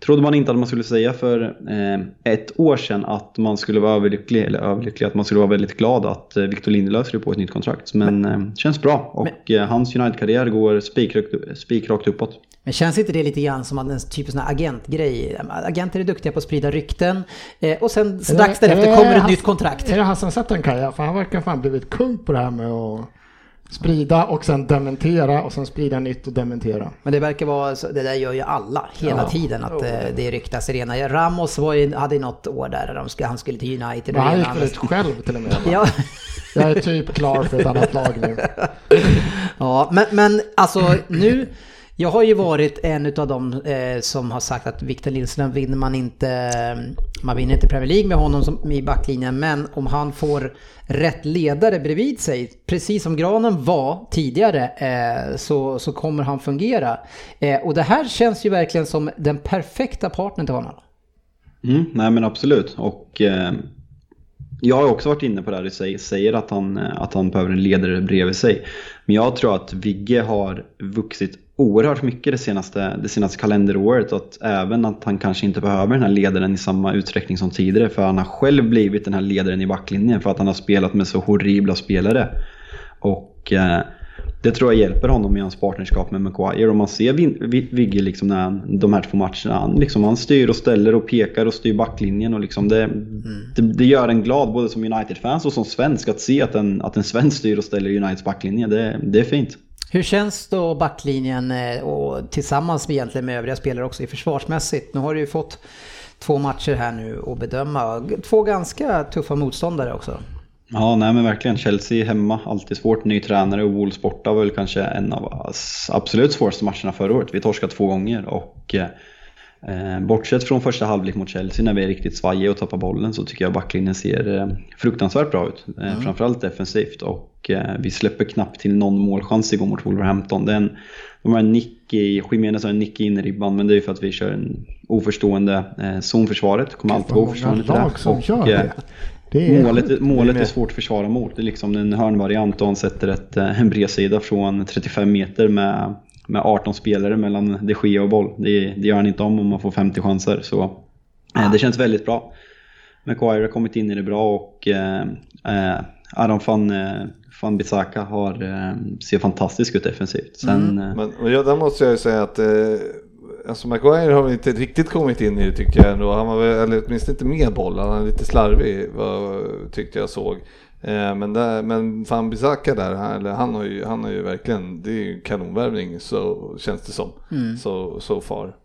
Trodde man inte att man skulle säga för eh, ett år sedan att man skulle vara överlycklig, eller överlycklig, att man skulle vara väldigt glad att eh, Victor Lindelöf skulle få ett nytt kontrakt. Men eh, känns bra och eh, hans United-karriär går spikrakt, spikrakt uppåt. Men känns inte det lite grann som en typ sån här agentgrej? Agenter är duktiga på att sprida rykten eh, och sen strax därefter kommer ett nytt kontrakt. Är det Hassan Settenkaja? För han verkar fan blivit kung på det här med att sprida och sen dementera och sen sprida nytt och dementera. Men det verkar vara, så- det där gör ju alla hela tiden att eh, det ryktas i rena. Ramos var ju, hade ju något år där de skulle, han skulle till United. Han det gick väl ut själv till och med. Ja. Jag är typ klar för ett annat lag nu. Ja, men, men alltså nu, jag har ju varit en utav dem eh, som har sagt att Victor Lindström vinner man inte, man vinner inte Premier League med honom som, i backlinjen, men om han får rätt ledare bredvid sig, precis som Granen var tidigare, eh, så, så kommer han fungera. Eh, och det här känns ju verkligen som den perfekta partnern till honom. Mm, nej men absolut. Och eh, jag har också varit inne på det här, du säger, säger att, han, eh, att han behöver en ledare bredvid sig. Men jag tror att Vigge har vuxit oerhört mycket det senaste, det senaste kalenderåret. Och att även att han kanske inte behöver den här ledaren i samma utsträckning som tidigare. För han har själv blivit den här ledaren i backlinjen för att han har spelat med så horribla spelare. Och eh, det tror jag hjälper honom i hans partnerskap med Maguire. Och man ser Vigge liksom när han, de här två matcherna. Han, liksom, han styr och ställer och pekar och styr backlinjen. Och liksom det, det, det gör en glad både som United-fans och som svensk att se att en, att en svensk styr och ställer Uniteds backlinje. Det, det är fint. Hur känns då backlinjen eh, och tillsammans med egentligen med övriga spelare också i försvarsmässigt? Nu har du ju fått två matcher här nu att bedöma. Två ganska tuffa motståndare också. Ja, nej men verkligen. Chelsea hemma, alltid svårt. Ny tränare och Wolves borta var väl kanske en av absolut svåraste matcherna förra året. Vi torskade två gånger och eh, bortsett från första halvlek mot Chelsea när vi är riktigt svajiga och tappar bollen så tycker jag backlinjen ser eh, fruktansvärt bra ut. Eh, Framförallt defensivt och eh, vi släpper knappt till någon målchans igår mot Wolverhampton. Den, de har en nick i, Jiménez har en nick in i ribban men det är ju för att vi kör en oförstående eh, zonförsvaret. Kommer alltid vara oförstående till det. Och, kör eh, det. Det är Målet, målet är svårt att försvara mot. Det är liksom en hörnvariant och han sätter ett, eh, en bredsida från 35 meter med, med 18 spelare mellan de Gea och boll. Det, det gör han inte om om man får 50 chanser. Så eh, det känns väldigt bra. Maguire har kommit in i det bra och eh, eh, Adam van, eh, van Bissaka har, eh, ser fantastisk ut defensivt. Sen, eh, Men och jag, där måste jag ju säga att eh, alltså Maguire har väl inte riktigt kommit in i det tycker jag ändå. Han var väl, eller åtminstone inte med boll, han var lite slarvig vad, tyckte jag såg. Eh, men, där, men Van Bissaka där, han, eller han, har ju, han har ju verkligen, det är ju kanonvärvning så känns det som. Så, so far.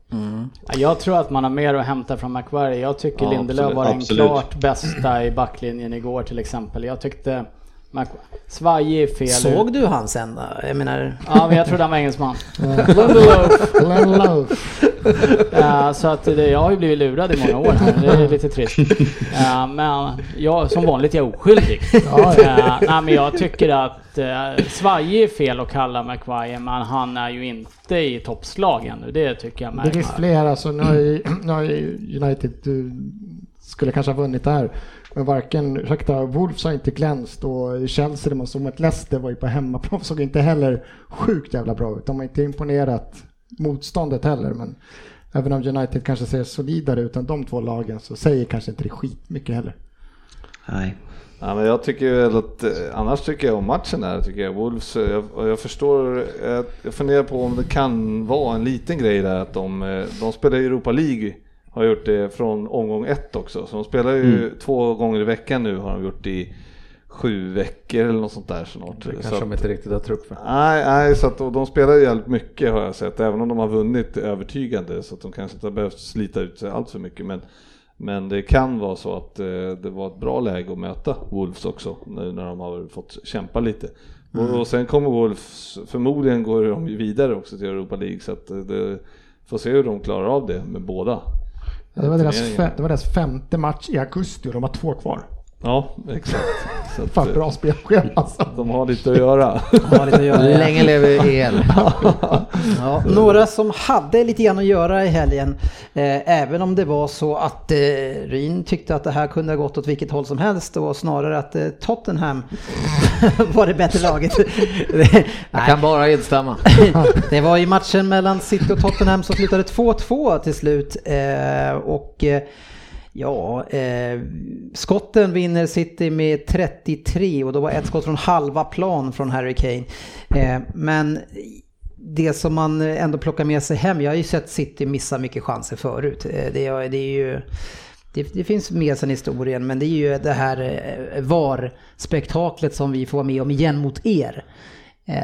Ja, Jag tror att man har mer att hämta från Maguire. Jag tycker Ja, Lindelöf absolut, var den absolut. klart bästa i backlinjen igår till exempel. Jag tyckte Svajig fel. Såg du han sen då? Jag menar, Ja, men jag trodde han var engelsman. Love. Så att det, jag har ju blivit lurad i många år här. Det är lite trist. Ja, men jag, som vanligt är jag oskyldig. Ja, Ja, nej, men jag tycker att uh, svajig är fel att kalla Maguire, men han är ju inte i toppslag ännu. Det tycker jag Det märks. finns flera, så nu har ju, nu har ju United du, skulle kanske ha vunnit det här. Men varken, ursäkta, Wolves har inte glänst och Chelsea, det man såg mot Leicester var ju på hemmaplan, såg inte heller sjukt jävla bra ut. De har inte imponerat motståndet heller, men även om United kanske ser solidare ut än de två lagen så säger kanske inte det skitmycket heller. nej. Ja, men jag tycker väl att, eh, annars tycker jag om matchen där, tycker jag Wolves, eh, jag, jag förstår, jag, jag funderar på om det kan vara en liten grej där att de, eh, de spelar i Europa League, har gjort det från omgång ett också, så de spelar ju två gånger i veckan nu har de gjort i sju veckor eller något sånt där snart. Det Så kanske att- de inte riktigt har trupp för. Nej, nej så att, och de spelar ju jävligt mycket har jag sett, även om de har vunnit övertygande så att de kanske inte har behövt slita ut sig allt för mycket. Men, men det kan vara så att eh, det var ett bra läge att möta Wolves också, nu när de har fått kämpa lite. Och, och sen kommer Wolves, förmodligen går de vidare också till Europa League så att eh, det, får se hur de klarar av det med båda. Det var, deras det var deras femte match i augusti och de har två kvar. Ja, exakt. Så att, Fan eh, bra spelschema alltså. de har lite att göra. har lite att göra. Länge lever el. Ja, några som hade lite grann att göra i helgen, eh, även om det var så att eh, Ryn tyckte att det här kunde ha gått åt vilket håll som helst och snarare att eh, Tottenham var det bättre laget. Jag kan bara instämma. det var ju matchen mellan City och Tottenham som slutade 2-2 till slut. Eh, och eh, ja, eh, skotten vinner City med 33 och då var ett skott från halva plan från Harry Kane. Eh, men det som man ändå plockar med sig hem, jag har ju sett City missa mycket chanser förut. Eh, Det det är ju... Det, det finns med sen historien, men det är ju det här eh, VAR-spektaklet som vi får vara med om igen mot er. Eh,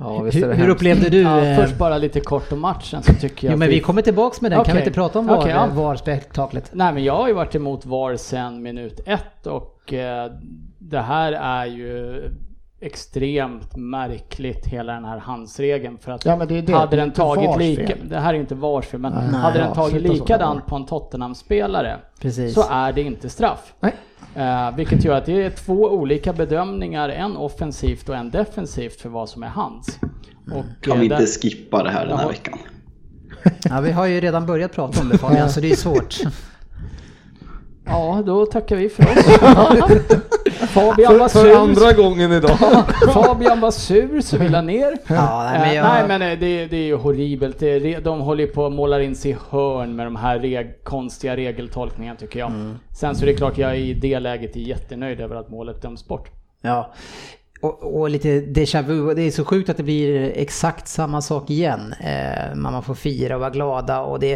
Ja, hur, hur upplevde du? Ja, eh, först bara lite kort om matchen så tycker jag Jo men vi kommer tillbaks med den, kan vi inte prata om VAR, Okej, ja. VAR-spektaklet? Nej men jag har ju varit emot VAR sedan minut ett och eh, det här är ju extremt märkligt hela den här handsregeln för att Ja, men det är det. hade den tagit lika, det här är inte VARs fel, men Nej. hade den tagit likadant på en Tottenham-spelare Precis. så är det inte straff. Nej. Eh, vilket gör att det är två olika bedömningar, en offensivt och en defensivt för vad som är hands. Och, Kan eh, vi där- inte skippa det här den här Ja. veckan? Ja, vi har ju redan börjat prata om det Fabian, så det är svårt. Ja, då tackar vi för oss. Fabian var sur. för andra gången idag. Fabian var sur så vi la ner. Ja, nej, men Eh, jag- nej men eh, det, det är ju horribelt. Det de håller på att måla in sig i hörn med de här reg, konstiga regeltolkningarna tycker jag. Mm. Sen så är det klart jag i det läget är jättenöjd över att målet döms bort. Ja. Och, och lite déjà vu, det är så sjukt att det blir exakt samma sak igen. Eh, man får fira och vara glada och det...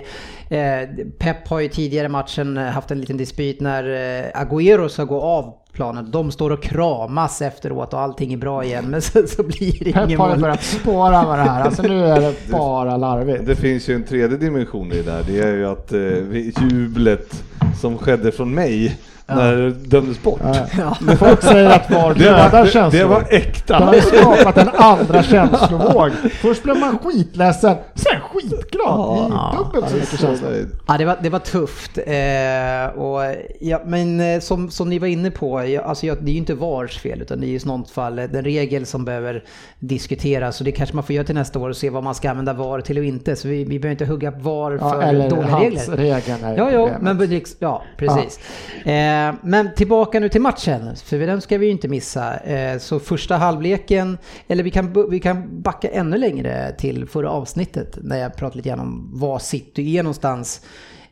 Eh, Pep har ju tidigare i matchen haft en liten dispyt när eh, Agüero ska gå av planen. De står och kramas efteråt och allting är bra igen men så, så blir det Pep ingen har mål. börjat spåra med det här. Alltså nu är det bara larvigt. Det finns ju en tredje dimension i det där. Det är ju att eh, jublet som skedde från mig när det dömdes bort. Ja. Folk säger att VAR Det, dödar det, känslor. det var Det äkta. har skapat en andra känslovåg. Först blev man skitledsen, sen skitglad. Det är dubbelt så mycket känslor. Ja, det var, det var tufft. Eh, och, ja, men eh, som, som ni var inne på, ja, alltså, ja, det är ju inte VARs fel utan det är ju i sånt fall eh, den regel som behöver diskuteras. Och det kanske man får göra till nästa år och se vad man ska använda VAR till och inte. Så vi, vi behöver inte hugga VAR Ja, för eller dåliga regler. är Ja, ja, men det- ja, precis. Eh, Eh, men tillbaka nu till matchen, för den ska vi ju inte missa. Eh, så första halvleken, eller vi kan, vi kan backa ännu längre till förra avsnittet när jag pratade lite grann om var City är någonstans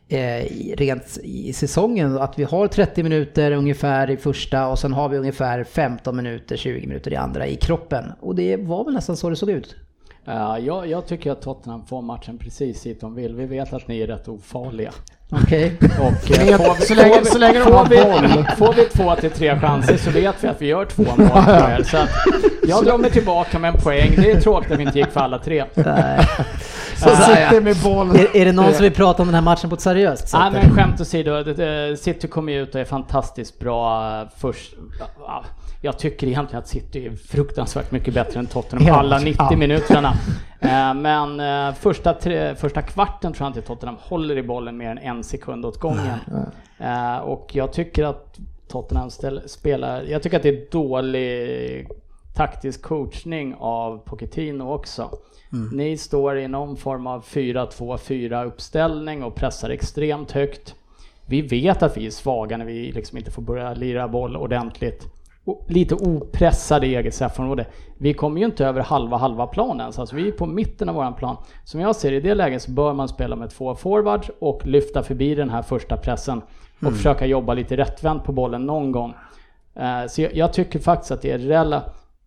eh, rent i säsongen. Att vi har 30 minuter ungefär i första och sen har vi ungefär 15 minuter, 20 minuter i andra i kroppen. Och det var väl nästan så det såg ut. Ja, jag, jag tycker att Tottenham får matchen precis dit de vill. Vi vet att ni är rätt ofarliga. Okej? Och eh, får vi, så länge- får vi, så länge de får vi. Får vi två till tre chanser så vet vi att vi gör två mål er. Så jag drar mig tillbaka med en poäng. Det är tråkigt att vi inte gick för alla tre. Nej. Så sitter med boll. Är, är det någon som vill prata om den här matchen på ett seriöst sätt? Nej men skämt åsido, City kommer ju ut och är fantastiskt bra eh, först. ja, Jag tycker egentligen att City är fruktansvärt mycket bättre än Tottenham alla 90 allt. minuterna. Eh, Men eh, första, tre, första kvarten tror jag inte Tottenham håller i bollen mer än en sekund åt gången. Eh, Och jag tycker att Tottenham spelar, jag tycker att det är dålig taktisk coachning av Pochettino också. Ni står i någon form av 4-2-4 uppställning och pressar extremt högt. Vi vet att vi är svaga när vi liksom inte får börja lira boll ordentligt. Lite opressade i eget straffområde. Vi kommer ju inte över halva halva planen ens. Alltså vi är på mitten av våran plan. Som jag ser i det läget så bör man spela med två forwards och lyfta förbi den här första pressen. Och försöka jobba lite rättvänt på bollen någon gång. Eh, Så jag, jag tycker faktiskt att det är rela...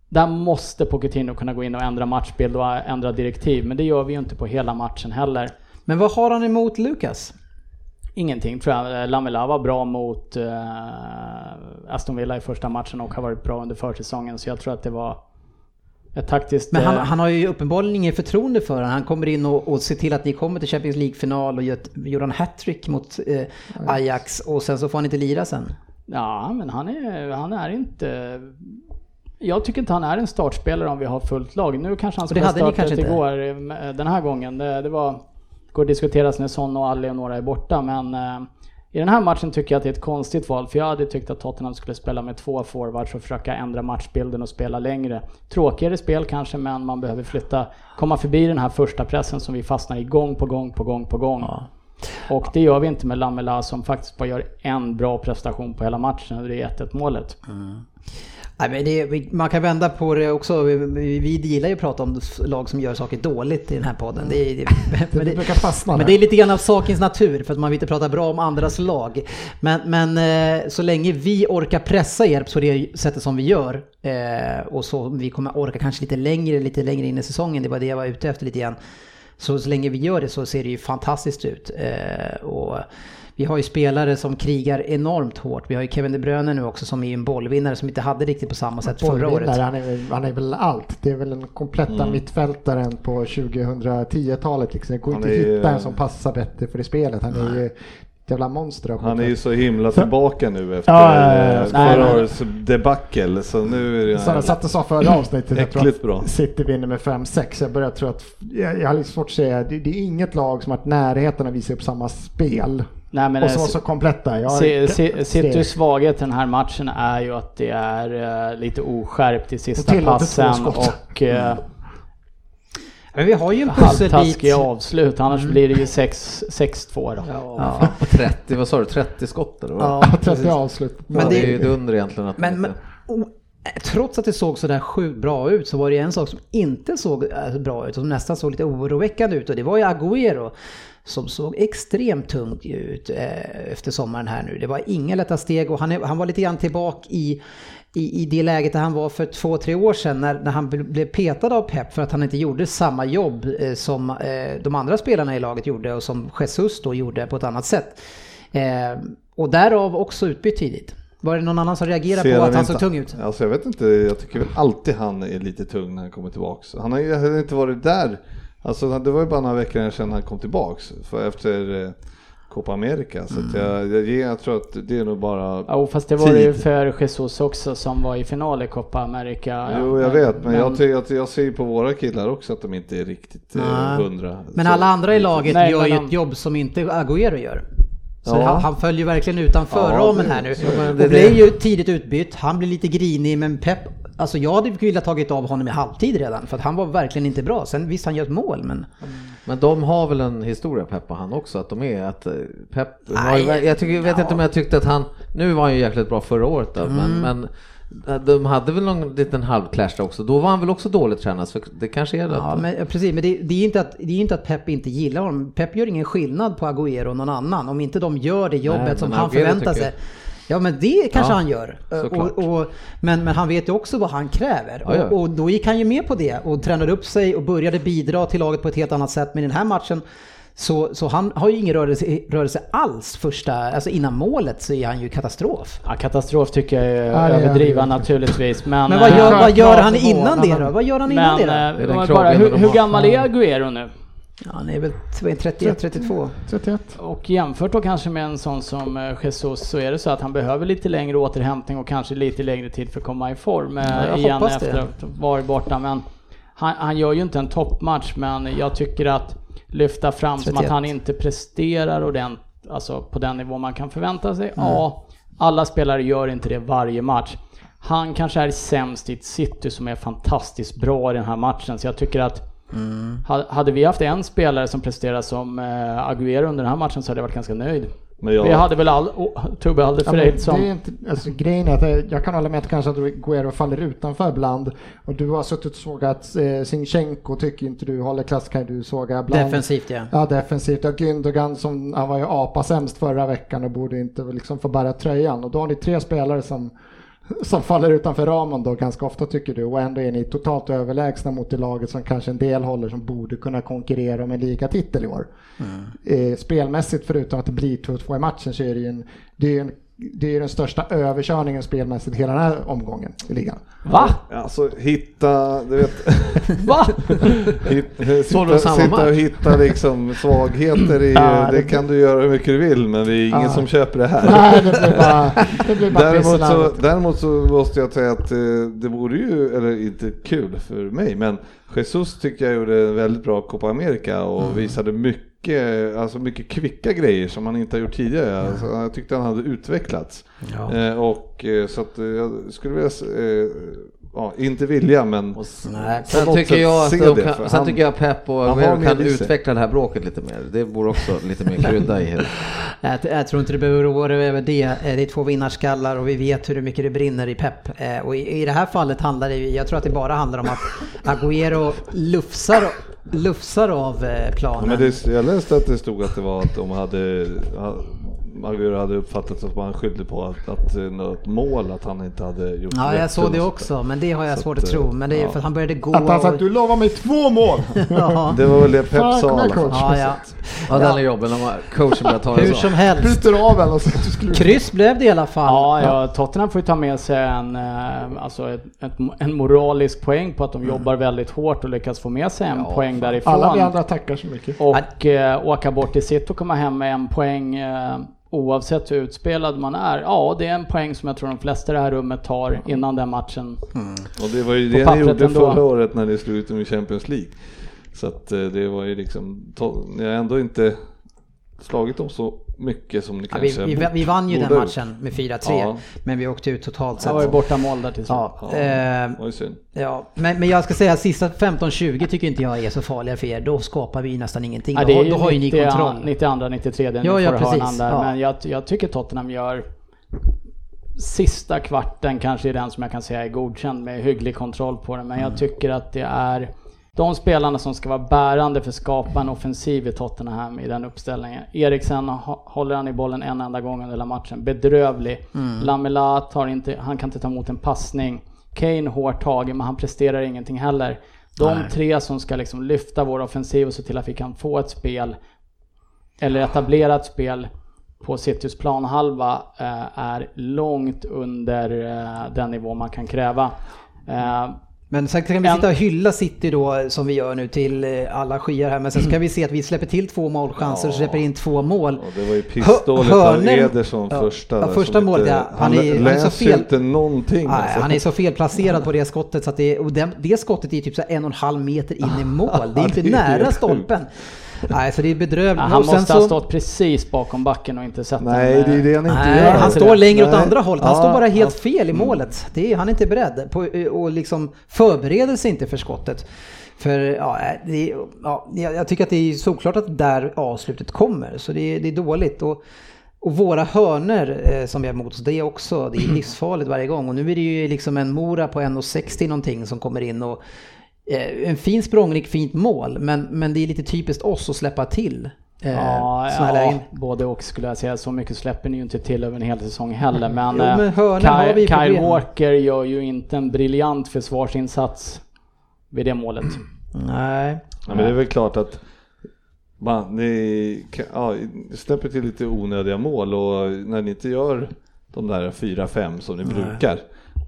Där måste Pochettino kunna gå in och ändra matchbild och ändra direktiv. Men det gör vi ju inte på hela matchen heller. Men vad har han emot Lukas? Ingenting tror jag. Eh, Lamela var bra mot eh, Aston Villa i första matchen och har varit bra under försäsongen. Så jag tror att det var ett taktiskt... Men han, eh, han har ju uppenbarligen inget förtroende för honom. Han kommer in och, och ser till att ni kommer till Champions League-final och gör, ett- gör en hattrick mot eh, Ajax och sen så får han inte lira sen. Ja, men han är, han är inte... Jag tycker inte han är en startspelare om vi har fullt lag. Nu kanske han skulle ha startat kanske inte? igår, eh, den här gången. Det, det var... går att diskuteras när Son och Ali och några är borta, men eh, i den här matchen tycker jag att det är ett konstigt val, för jag hade tyckt att Tottenham skulle spela med två forwards och försöka ändra matchbilden och spela längre. Tråkigare spel kanske, men man behöver flytta, komma förbi den här första pressen som vi fastnar i gång på gång på gång på gång. Och det gör vi inte med Lamela som faktiskt bara gör en bra prestation på hela matchen och det är 1-1 målet. Nej, men det, man kan vända på det också. Vi, vi, gillar ju att prata om lag som gör saker dåligt i den här podden. Det, det, men, Det brukar fastna men det är lite grann av sakens natur för att man vill inte prata bra om andras lag. Men, men eh, så länge vi orkar pressa er på det sättet som vi gör eh, och så vi kommer orka kanske lite längre, lite längre in i säsongen, det var det jag var ute efter lite grann. Så, så länge vi gör det så ser det ju fantastiskt ut. Eh, och vi har ju spelare som krigar enormt hårt. Vi har ju Kevin De Bruyne nu också som är en bollvinnare som inte hade riktigt på samma sätt förra året. Bollvinnare, Han är, han är väl allt. Det är väl den kompletta mittfältaren på 2010-talet. Liksom. Det går Han inte att hitta en som passar bättre för det spelet. Han är ju jävla monster. Han är ju så himla tillbaka nu efter Ja, ja, ja, ja. Nej, förra årets debacle. Så nu är det Som jag satt och sa förra avsnittet, jag tror att bra. City vinner med 5-6. Jag börjar tro att, jag, jag har lite svårt att säga, det, det är inget lag som har varit närheten att visa upp samma spel. Nej, men och som eh, var så kompletta. Jag, Se- se- Citys svaghet i den här matchen är ju att det är eh, lite oskärpt i sista Och passen och eh, Men vi har ju en pusselbit. halvtaskiga avslut. Annars blir det ju 6 6-2 då. Ja. 30, vad sa du, 30 skott eller? Ja, 30 precis. avslut. Men ja, det- det är ju ett under egentligen att Men, men inte- o- trots att det såg sådär sjukt bra ut så var det en sak som inte såg bra ut och som nästan såg lite oroväckande ut och det var ju Agüero som såg extremt tungt ut eh, efter sommaren här nu. Det var inga lätta steg och han, är, han var lite grann tillbaka i, i, i det läget där han var för två, tre år sedan när, när han bl- blev petad av Pep för att han inte gjorde samma jobb eh, som eh, de andra spelarna i laget gjorde och som Jesus då gjorde på ett annat sätt. Och därav också utbytt tidigt. Var det någon annan som reagerade Ser på att han inte- såg tung ut? Alltså jag vet inte, jag tycker väl alltid han är lite tung när han kommer tillbaks. Han har ju han har inte varit där. Alltså det var ju bara några veckor sedan han kom tillbaks. För efter eh, Copa America. Så att jag, jag, jag tror att det är nog bara... Ja, fast det var det ju Tid. för Jesus också som var i final i Copa America. Jo, jag vet, men, jag, ty- jag, jag ser ju på våra killar också att de inte är riktigt eh, Nej. hundra. Men Så- alla andra i laget Nej, gör men ju ett jobb som inte Agüero gör. Så Ja. han, han följer ju verkligen utanför Ja, ramen det- här nu. men och det- blir det- ju tidigt utbytt, han blir lite grinig men Pep, alltså jag hade velat tagit av honom i halvtid redan för att han var verkligen inte bra. Sen visst han gör ett mål men Men de har väl en historia Pep och han också att de är att eh, Pep Nej, jag tycker, vet ja. inte om jag tyckte att han, nu var han ju jäkligt bra förra året då, Mm. men, men eh, de hade väl någon liten halvclash också, då var han väl också dåligt tränad så det kanske är det. Ja, men, ja, precis, men det, det, är inte att, det är inte att Pep inte gillar honom. Pep gör ingen skillnad på Agüero och någon annan om inte de gör det jobbet Nej, som han Agüero förväntar sig. Ja men det kanske Ja, han gör. såklart. Och, och, men, men han vet ju också vad han kräver. Ja, ja. Och, och då gick han ju med på det och tränade upp sig och började bidra till laget på ett helt annat sätt. Men i den här matchen så, så han har ju ingen rörelse, rörelse alls första, alltså innan målet så är han ju katastrof. Ja, katastrof tycker jag är Ja, det är överdriva det. naturligtvis. Men, Men vad eh, gör, vad gör han innan det då? Vad gör han innan men det eh, då? Det bara, kragen hur, hur gammal är Agüero nu? Ja, han är väl 31, 32. 31. Och jämfört då kanske med en sån som eh, Jesus så är det så att han behöver lite längre återhämtning och kanske lite längre tid för att komma i form eh, Ja, igen efter att ha varit borta. Men han, han gör ju inte en toppmatch men jag tycker att lyfta fram som att 31. han inte presterar ordentligt, alltså på den nivå man kan förvänta sig. Mm. Ja, alla spelare gör inte det varje match. Han kanske är sämst i ett city som är fantastiskt bra i den här matchen så jag tycker att Mm. ha- hade vi haft en spelare som presterar som eh, Agüero under den här matchen så hade jag varit ganska nöjd. Men jag, Vi hade väl all, oh, Tobbe Ja, men Alderfereld som... det är inte, alltså, grejen är att eh, jag kan hålla med att kanske att Guerrero faller utanför ibland. Och du har suttit och sågat eh, Sinchenko, tycker inte du håller klass kan du såga ibland. Defensivt ja. Ja, defensivt. Ja, Gündogan som, han var ju apa sämst förra veckan och borde inte liksom få bära tröjan. Och då har ni tre spelare som, som faller utanför ramen då ganska ofta tycker du. Och ändå är ni totalt överlägsna mot det laget som kanske en del håller som borde kunna konkurrera om en ligatitel i år. Eh, spelmässigt förutom att det blir 2-2 i matchen så är det ju en, det är en det är ju den största överkörningen spelmässigt hela den här omgången i ligan. Va? alltså hitta, du vet, Va? hit, Såg du sitta, samma sitta och hitta liksom svagheter i, Ja, det det- kan du göra hur mycket du vill men det är ingen Ja. som köper det här. Nej, det blir bara, det blir bara Däremot så, däremot så måste jag säga att eh, det vore ju, eller inte kul för mig, men Jesus tycker jag gjorde en väldigt bra Copa America och Mm. visade mycket, alltså mycket kvicka grejer som han inte har gjort tidigare. Alltså, jag tyckte han hade utvecklats. Ja. Eh, och eh, så att eh, jag skulle vilja, eh, ja, inte vilja men Sen något tycker, jag att de kan, sen han- tycker jag Pep och Aguero kan utveckla det här bråket lite mer. Det borde också lite mer krydda i det. Jag, jag tror inte du behöver oroa dig över det. Eh, Det är två vinnarskallar och vi vet hur mycket det brinner i pepp. Eh, Och i, i det här fallet handlar det ju, jag tror att det bara handlar om att Agüero lufsar, lufsar av eh, Ja, planen. men det, jag läste att det stod att det var att de hade, Aguero hade uppfattat att man skyllde på att, att eh, något mål, att han inte hade gjort Ja, jag såg det också, men det har jag Så svårt att, att tro. eh, Men det är ja. för att han började gå Att han sa att du lovar mig två mål! Ja, Det var väl det Pep sa i alla fall. coach. ja, ja. Ja, den är jobbig när man- coachen börjar ta det Hur så. som helst. Byter av en och så skulle... Kryss blev det i alla fall. Ja, ja, Tottenham får ju ta med sig en, eh, alltså ett, ett, en moralisk poäng på att de jobbar väldigt hårt och lyckas få med sig en Ja, poäng därifrån. Alla vi andra tackar så mycket. Och eh, åka bort till City och komma hem med en poäng eh, oavsett hur utspelad man är. Ja, det är en poäng som jag tror de flesta i det här rummet tar innan den matchen. Och det var ju det ni gjorde ändå. förra året när ni slog ut dem i Champions League. Så att eh, det var ju liksom, ni har ändå inte slagit dem så mycket som ni Ja, vi, kanske vi, vi vann ju den matchen med 4-3, Ja. men vi åkte ut totalt Det sett. var ju borta mål där till slut. Ja, Ja, eh, det ja. Men, men jag ska säga att sista 15-20 tycker inte jag är så farliga för er. Då skapar vi nästan ingenting. Ja, då, det är har- ju då har ju ni 90, kontroll. 92, 93 den Ja, ja, precis. där. Ja. Men jag, jag tycker Tottenham gör sista kvarten kanske är den som jag kan säga är godkänd med hygglig kontroll på den. Men Mm. jag tycker att det är de spelarna som ska vara bärande för att skapa en offensiv i Tottenham i den uppställningen. Eriksen håller han i bollen en enda gång under hela matchen. Bedrövlig. Mm. Lamela tar inte, han kan inte ta emot en passning. Kane hårt tagen men han presterar ingenting heller. De Nej. tre som ska liksom lyfta vår offensiv och se till att vi kan få ett spel eller etablera ett spel på Citys planhalva eh, är långt under eh, den nivå man kan kräva. Men sen kan vi sitta och hylla City då som vi gör nu till eh, alla skyar här. Men sen så kan vi se att vi släpper till två målchanser och Ja. släpper in två mål. Och det var ju pissdåligt av hörnen- Ederson Ja, första. ja, första målet, inte- ja. Han Han, är- han är så fel. inte någonting. Nej, alltså. han är så felplacerad på det skottet så att det, och det, det skottet är typ så en och en halv meter in i mål. Det är inte det är nära stolpen. Nej, så det är bedrövligt. Ja, han Och måste ha så- stått precis bakom backen och inte sett Nej, den, det är det han inte Nej, gör. han står längre åt Nej. andra hållet. Han Ja, står bara helt ja. fel i målet. Det är, han är inte beredd på, och liksom förbereder sig inte för skottet. För ja, det, ja, jag tycker att det är såklart att där avslutet kommer. Så det är, det är dåligt. Och, och våra hörner eh, som vi har mot oss, det är också det är livsfarligt varje gång. Och nu är det ju liksom en Mora på 1,60 någonting som kommer in. och En fin språngrik, fint mål. Men, men det är lite typiskt oss att släppa till eh, Ja, ja, lägen. både och skulle jag säga. Så mycket släpper ni ju inte till över en hel säsong heller. Men, Jo, men eh, Kyle, Kyle problem. Walker gör ju inte en briljant försvarsinsats vid det målet. Nej. Ja, men det är väl klart att man, ni ja, släpper till lite onödiga mål och när ni inte gör de där 4-5 som ni brukar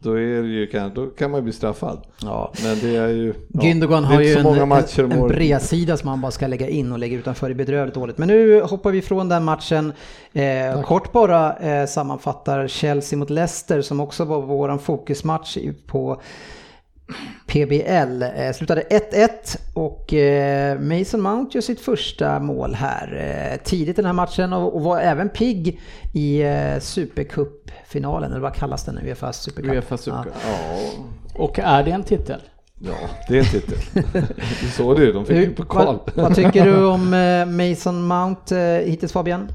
då, är det ju, kan, då kan man ju bli straffad. Ja. Men det är ju... ja, Gündogan det är har ju en, en, bredsida som han bara ska lägga in och lägga utanför i bedrövligt dåligt. Men nu hoppar vi från den matchen. Eh, kort bara eh, sammanfattar Chelsea mot Leicester som också var våran fokusmatch på PBL. Eh, slutade 1-1 och eh, Mason Mount gör sitt första mål här eh, tidigt i den här matchen och, och var även pigg i eh, Supercup-finalen, eller vad kallas den nu? Uefa Supercup? Uefa Super. Ja. Ja, Och är det en titel? ja, det är en titel. Du såg det ju, de fick ju pokal. vad, vad tycker du om eh, Mason Mount eh, hittills Fabian?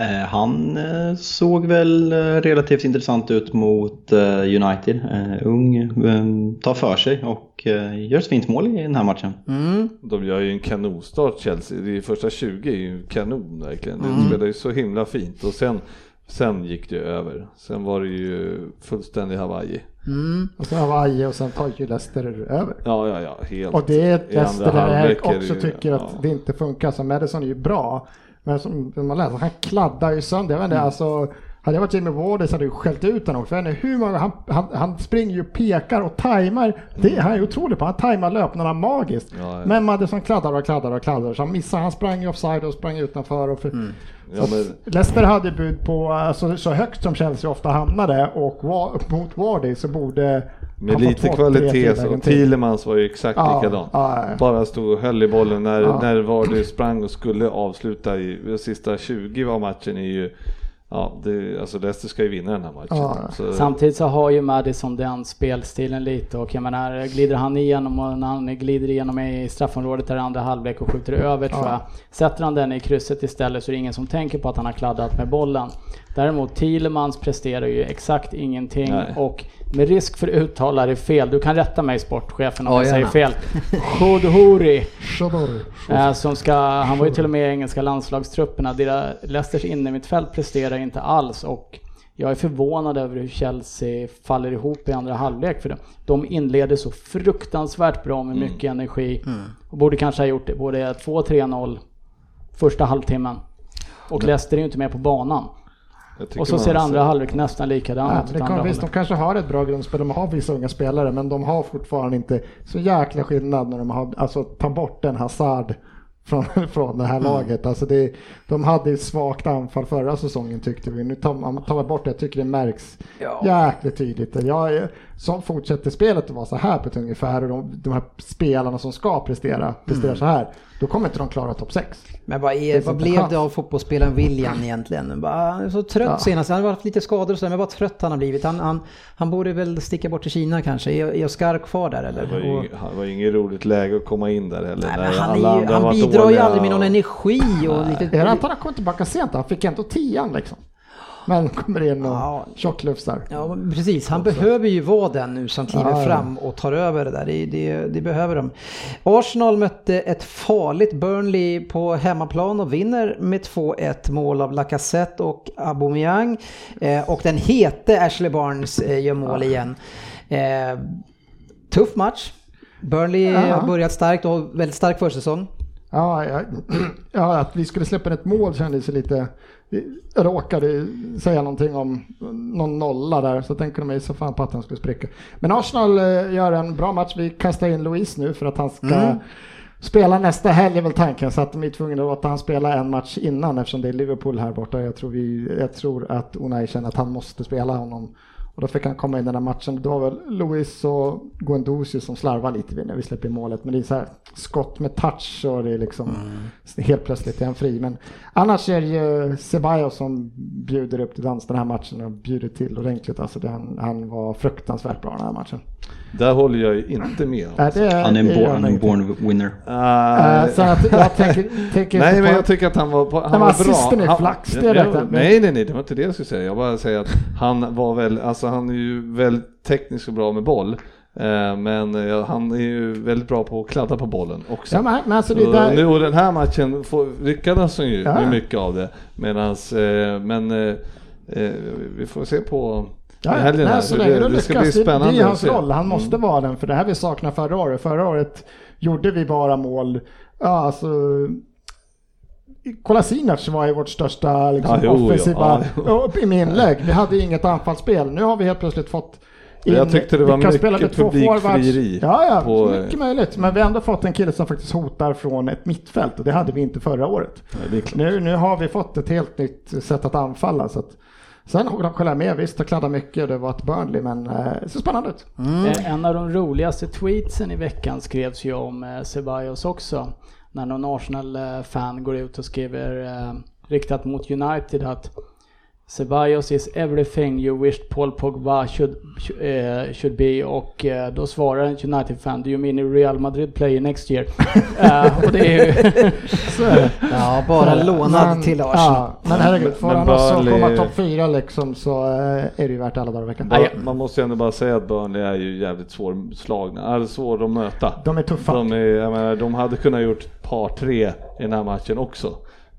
Eh, Han eh, såg väl eh, relativt intressant ut mot United. Ung, eh, tar för sig och gör ett fint mål i den här matchen. Mm. De gör ju en kanonstart Chelsea. De första 20 är ju kanon verkligen. De Mm. spelar ju så himla fint och sen, sen gick det över. Sen var det ju fullständig Hawaii. Mm. Och sen Hawaii och sen tar ju Leicester över. Ja, ja, ja, helt. Och det är ett Leicester där jag också tycker att ja. det inte funkar. Så Madison är ju bra. Men som man läser, han kladdar ju sönder. Jag vet Mm. inte, alltså, hade jag varit Jimmy Wardy så hade jag skällt ut honom. För jag vet inte hur många, han, han, han springer ju och pekar och tajmar. Det, han är otrolig på. Han tajmar löpningarna magiskt. Ja, ja. Men Madison kladdar och kladdar och kladdar. Så han missar. Han sprang ju offside och sprang utanför. Och för, Mm. Ja, men- Leicester hade bud på alltså, så högt som Chelsea ofta hamnade och wa, mot Wardy så borde Med lite kvalitet så. till. Thielemans var ju exakt Ja, likadan. ja, ja. Bara stod och höll i bollen när, Ja. när Vardy sprang och skulle avsluta i de sista 20 var matchen är ju Ja, det, alltså Leicester ska ju vinna den här matchen. Ja. Så, Samtidigt så har ju Madison den spelstilen lite och jag menar glider han igenom och när han glider igenom i straffområdet där andra halvlek och skjuter över tror jag. Sätter han den i krysset istället så är det ingen som tänker på att han har kladdat med bollen. Däremot Thielemans presterar ju exakt ingenting Nej. och med risk för uttalare fel, du kan rätta mig sportchefen om Ja, jag säger gärna. fel. Chodhuri. Shadori. Eh, som ska, han var ju till och med i engelska landslagstrupperna. Deras, Leicesters innermittfält presterar inte alls och jag är förvånad över hur Chelsea faller ihop i andra halvlek. För de, de inleder så fruktansvärt bra med mycket energi. Och borde kanske ha gjort det både 2-3-0 första halvtimmen. Och Leicester är ju inte med på banan. Och så ser andra halvlek nästan likadan Ja, ut. åt det andra kommer, visst, de kanske har ett bra grundspel, de har vissa unga spelare, men de har fortfarande inte så jäkla skillnad när de har, alltså ta bort den Hazard från, från det här Mm. laget. Alltså det, de hade ett svagt anfall förra säsongen tyckte vi. Nu tar man, tar bort det, jag tycker det märks jäkligt tydligt. Jag, som fortsätter spelet att vara så här på ett ungefär och de, de här spelarna som ska prestera, presterar Mm. så här, då kommer inte de klara topp 6. Men vad, är, vad blev chans. det av fotbollsspelaren William egentligen? Bara, han är så trött Ja. senast. Han har haft lite skador och sådär, men vad trött han har blivit. Han, han, han borde väl sticka bort till Kina kanske. Är, är Oskar kvar där eller? Det var, ju, Och- var ju inget roligt läge att komma in där heller. Nej, han, alla är ju, han bidrar ju aldrig med någon och- energi och lite... Är det att han kommit tillbaka sent? Han fick ändå tian liksom. Men kommer in och Ja. tjocklufsar. Ja, precis. Han behöver ju vara den nu som kliver Ja, ja. fram och tar över det där. Det, det, det behöver de. Arsenal mötte ett farligt Burnley på hemmaplan och vinner med 2-1 mål av Lacazette och Aubameyang. Eh, och den hete Ashley Barnes eh, gör mål igen. Eh, tuff match. Burnley har börjat starkt och har väldigt stark försäsong. Ja, ja, ja, att vi skulle släppa ett mål kändes lite... Råkade säga någonting om någon nolla där så tänkte de mig så fan på att han skulle spricka. Men Arsenal eh, gör en bra match. Vi kastar in Louise nu för att han ska Mm. spela nästa helg är väl tanken. Så att de är tvungna att låta han spela en match innan eftersom det är Liverpool här borta. Jag tror, vi, jag tror att Unai känner att han måste spela honom. Och då fick han komma in i den här matchen. Det var väl Luis och Guendouzi som slarvar lite när vi släpper målet. Men det är så här skott med touch och det är liksom helt plötsligt är han fri. Men annars är det ju Ceballos som bjuder upp till dans den här matchen och bjuder till ordentligt. Alltså det, han, han var fruktansvärt bra den här matchen. Där håller jag ju inte med. Han är en, born, är en born winner. Ah, Äh, så att jag tänker, tänker Nej men jag tycker att han var, på, han var assisten bra. är Han- flax, det ja, jag. Nej nej nej, det var inte det jag skulle säga. Jag bara säger att han var väl, alltså han är ju väldigt tekniskt och bra med boll. Eh, Men eh, han är ju väldigt bra på att kladda på bollen också. Ja, men, alltså där, nu och den här matchen får, lyckades han ju Ja. med mycket av det. Medans, eh, men eh, eh, vi får se på Ja, helgen nej, så länge det, de det ska bli spännande Det är hans roll, han måste vara den för det här vi saknar förra året. Förra året gjorde vi bara mål, ja alltså Kolasinac var ju vårt största liksom, Ja, jo, ja. offensiva Ja, i min inlägg. Vi hade inget anfallsspel. Nu har vi helt plötsligt fått in, Jag tyckte det var mycket publikfrieri. Ja, ja, på- mycket möjligt. Men vi har ändå fått en kille som faktiskt hotar från ett mittfält och det hade vi inte förra året. Ja. Nu, nu har vi fått ett helt nytt sätt att anfalla. Så att, sen de skäller med, visst, och kladdar mycket. och Det var ett Burnley, men eh, det ser spännande ut. Mm. Eh, en av de roligaste tweetsen i veckan skrevs ju om eh, Ceballos också. När någon Arsenal-fan eh, går ut och skriver eh, riktat mot United att Ceballos is everything you wished Paul Pogba should, eh, should be och eh, då svarar en United-fan Do you mean Real Madrid player next year? Eh, och det är ju... Ja, bara lånad Men- till Arsenal. Ja, men herregud, får Men han också Burnley- komma topp fyra liksom så är det ju värt alla dagar i veckan. Nej, Man måste ju ändå bara säga att Burnley är ju jävligt svårslagna, eller svåra att möta. De är tuffa. De, är, jag menar, de hade kunnat gjort par, tre i den här matchen också.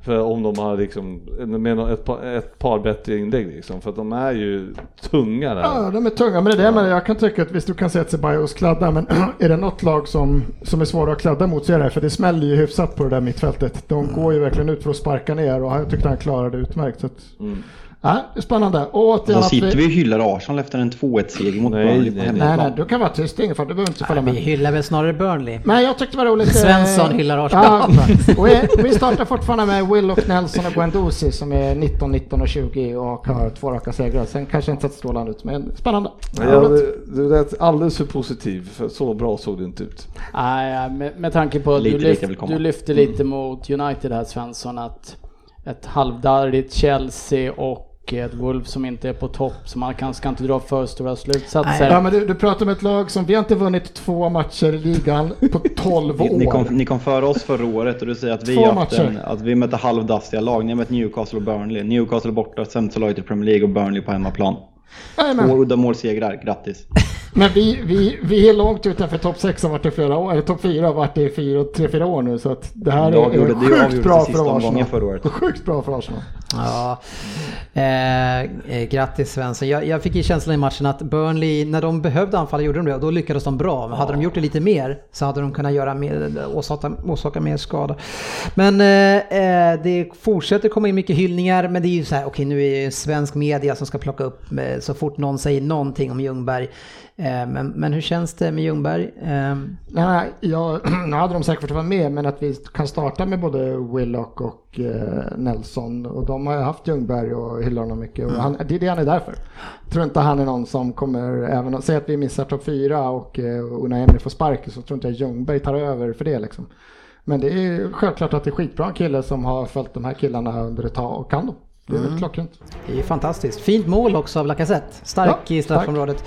För om de har liksom, med ett par, ett par bättre inlägg liksom. För att de är ju tunga där. Ja, de är tunga, men det är det men jag kan tycka att visst du kan säga att Ceballos kladdar, men är det något lag som, som är svåra att kladda mot så är det för det smäller ju hyfsat på det där mittfältet. De går ju verkligen ut för att sparka ner och jag tyckte han klarade det utmärkt. Så att, Mm. Ja, det är spännande. Och återigen Då att sitter vi och hyllar Arsenal efter en 2-1-seger mot Nej, Burnley på nej, nej. Nej, hemmaplan. du kan vara tyst, ingen fara, du behöver inte följa Vi med. hyllar väl snarare Burnley. Men jag tyckte det var roligt. eh, Svensson hyllar Arsenal. Ja, och vi, vi startar fortfarande med Willock, Nelson och Guendouzi som är 19, 19 och 20 och har två raka segrar. Sen kanske inte sett strålande ut, men spännande. Ja, du, lät alldeles för positiv, för så bra såg det inte ut. Nej, med, med tanke på att du, lyft, du lyfte lite mot United här Svensson att ett halvdarrigt Chelsea och ett Wolves som inte är på topp så man kan, ska inte dra för stora slutsatser. Ja, men du, du pratar om ett lag som vi har inte vunnit två matcher i ligan på 12 Ni, ni, år. kom, ni kom före oss förra året och du säger att vi, en, matcher. att vi mötte halvdassiga lag. Ni har mött Newcastle och Burnley. Newcastle borta, sämsta laget i Premier League och Burnley på hemmaplan. Två uddamålssegrar, grattis. Men vi, vi, vi är långt utanför topp 6 har varit i flera år, eller topp 4 har varit det i 3-4 år nu så att det här är, avgjorde- är det sjukt bra för Arsenal. förra året. Sjukt bra för Arsenal. Ja, eh, eh, grattis Svensson. Jag, jag fick ju känslan i matchen att Burnley, när de behövde anfalla gjorde de det och då lyckades de bra. Men hade de gjort det lite mer så hade de kunnat göra mer, orsaka, orsaka mer skada. Men eh, eh, det fortsätter komma in mycket hyllningar men det är ju så här, okej nu är det ju svensk media som ska plocka upp eh, så fort någon säger någonting om Ljungberg. Eh, men, men hur känns det med Ljungberg? Eh, Nej, jag, nu hade de säkert fått vara med men att vi kan starta med både Willock och eh, Nelson och de har ju haft Ljungberg och hyllar honom mycket och han, det är det han är där för. Jag tror inte han är någon som kommer, även säg att vi missar topp 4 och eh, Unai Emery får sparken så tror inte jag Ljungberg tar över för det liksom. Men det är självklart att det är skitbra kille som har följt de här killarna under ett tag och kan dem. Det är väl klockrent. Det är fantastiskt. Fint mål också av Lacazette. Stark Ja, i straffområdet. Eh,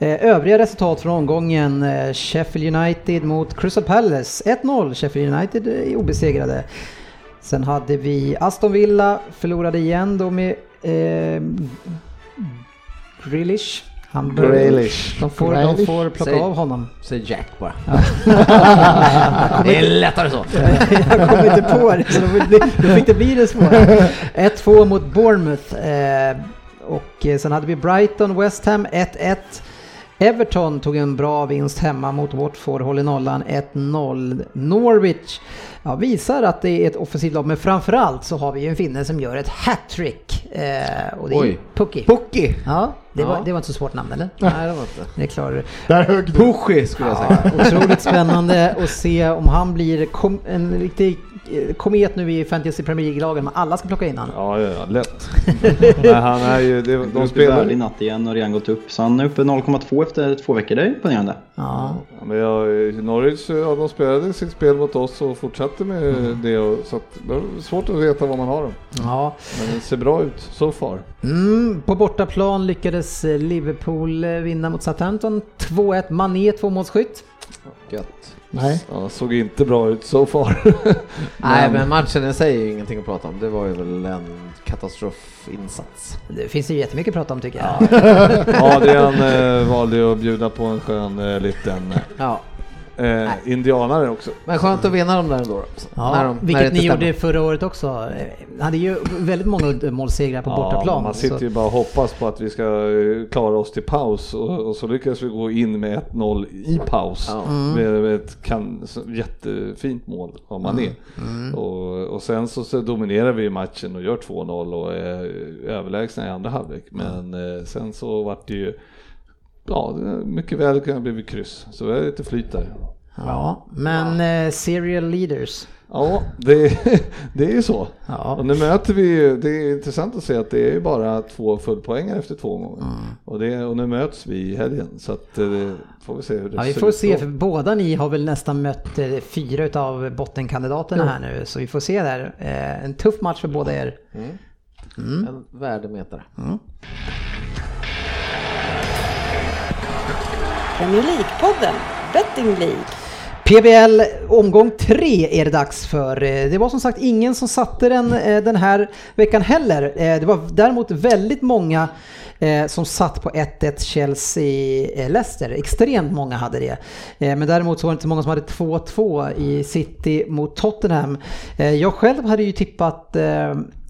Övriga resultat från omgången. eh, Sheffield United mot Crystal Palace. 1-0. Sheffield United är obesegrade. Sen hade vi Aston Villa. Förlorade igen då med eh, Grealish. Han Grealish. De får, de Grealish. får plocka Säg- av honom. Säg Jack bara. det är lättare så. Jag kom inte på det, så då fick det, bli det svåra. 1-2 mot Bournemouth. Eh, och eh, sen hade vi Brighton, West Ham 1-1. Everton tog en bra vinst hemma mot Watford, håller nollan 1-0. Norwich ja, visar att det är ett offensivt lag, men framförallt så har vi ju en finne som gör ett hattrick. Eh, och det är Oj. Pucky. Pucky! Ja, det, Var, Ja. det var inte så svårt namn eller? Nej, det var inte. Det klarar du. Där högg du. Pushy skulle jag säga. Otroligt spännande att se om han blir en riktig komet nu i Fantasy Premier League-lagen, men alla ska plocka in han. Ja, ja, ja, lätt. Nej, han är ju, det, De spelar i natt igen och redan gått upp. Så han är uppe 0,2 efter två veckor. Det är imponerande. Ja. Ja, men jag, Norwich, ja, de spelade sitt spel mot oss och fortsatte med det. Och, så att, det är svårt att veta vad man har dem. ja. Men det ser bra ut so far. Mm, på bortaplan lyckades eh, Liverpool eh, vinna mot Southampton 2-1. Mané tvåmålsskytt. Gött. Nej. Ja, såg inte bra ut so far. Nej, men matchen i sig är ju ingenting att prata om. Det var ju väl en katastrofinsats. Det finns ju jättemycket att prata om tycker jag. Adrian eh, valde ju att bjuda på en skön eh, liten Ja, eh, indianare också. men skönt att vinna dem där ändå. Ja, när de, när det vilket inte ni stämmer. gjorde förra året också. Eh, hade ju väldigt många målsegrar på bortaplan. man sitter så- ju bara och hoppas på att vi ska eh, klara oss till paus och, och så lyckas vi gå in med 1-0 i paus Ja. Mm. med, med ett kan, jättefint mål av Mané. Mm. Och, och sen så, så dominerar vi matchen och gör 2-0 och är överlägsna i andra halvlek. Men eh, sen så vart det ju Ja, det mycket väl kunnat bli kryss. Så det är lite flyt där. Ja, men eh, serial leaders. Ja, det, det är ju så. Ja. Och nu möter vi ju, det är intressant att se att det är ju bara två fullpoängare efter två gånger. Mm. Och, det, och nu möts vi i helgen så att eh, det får vi se hur det Ja, vi ser får ut se, då. för båda ni har väl nästan mött eh, fyra utav bottenkandidaterna här nu, så vi får se där. Eh, en tuff match för båda er. En värdemätare. Premier League-podden, Betting League. PBL omgång tre är det dags för. Eh, det var som sagt ingen som satte den eh, den här veckan heller. Eh, det var däremot väldigt många som satt på 1-1 Chelsea-Leicester. Extremt många hade det. Men däremot så var det inte så många som hade 2-2 i City mot Tottenham. Jag själv hade ju tippat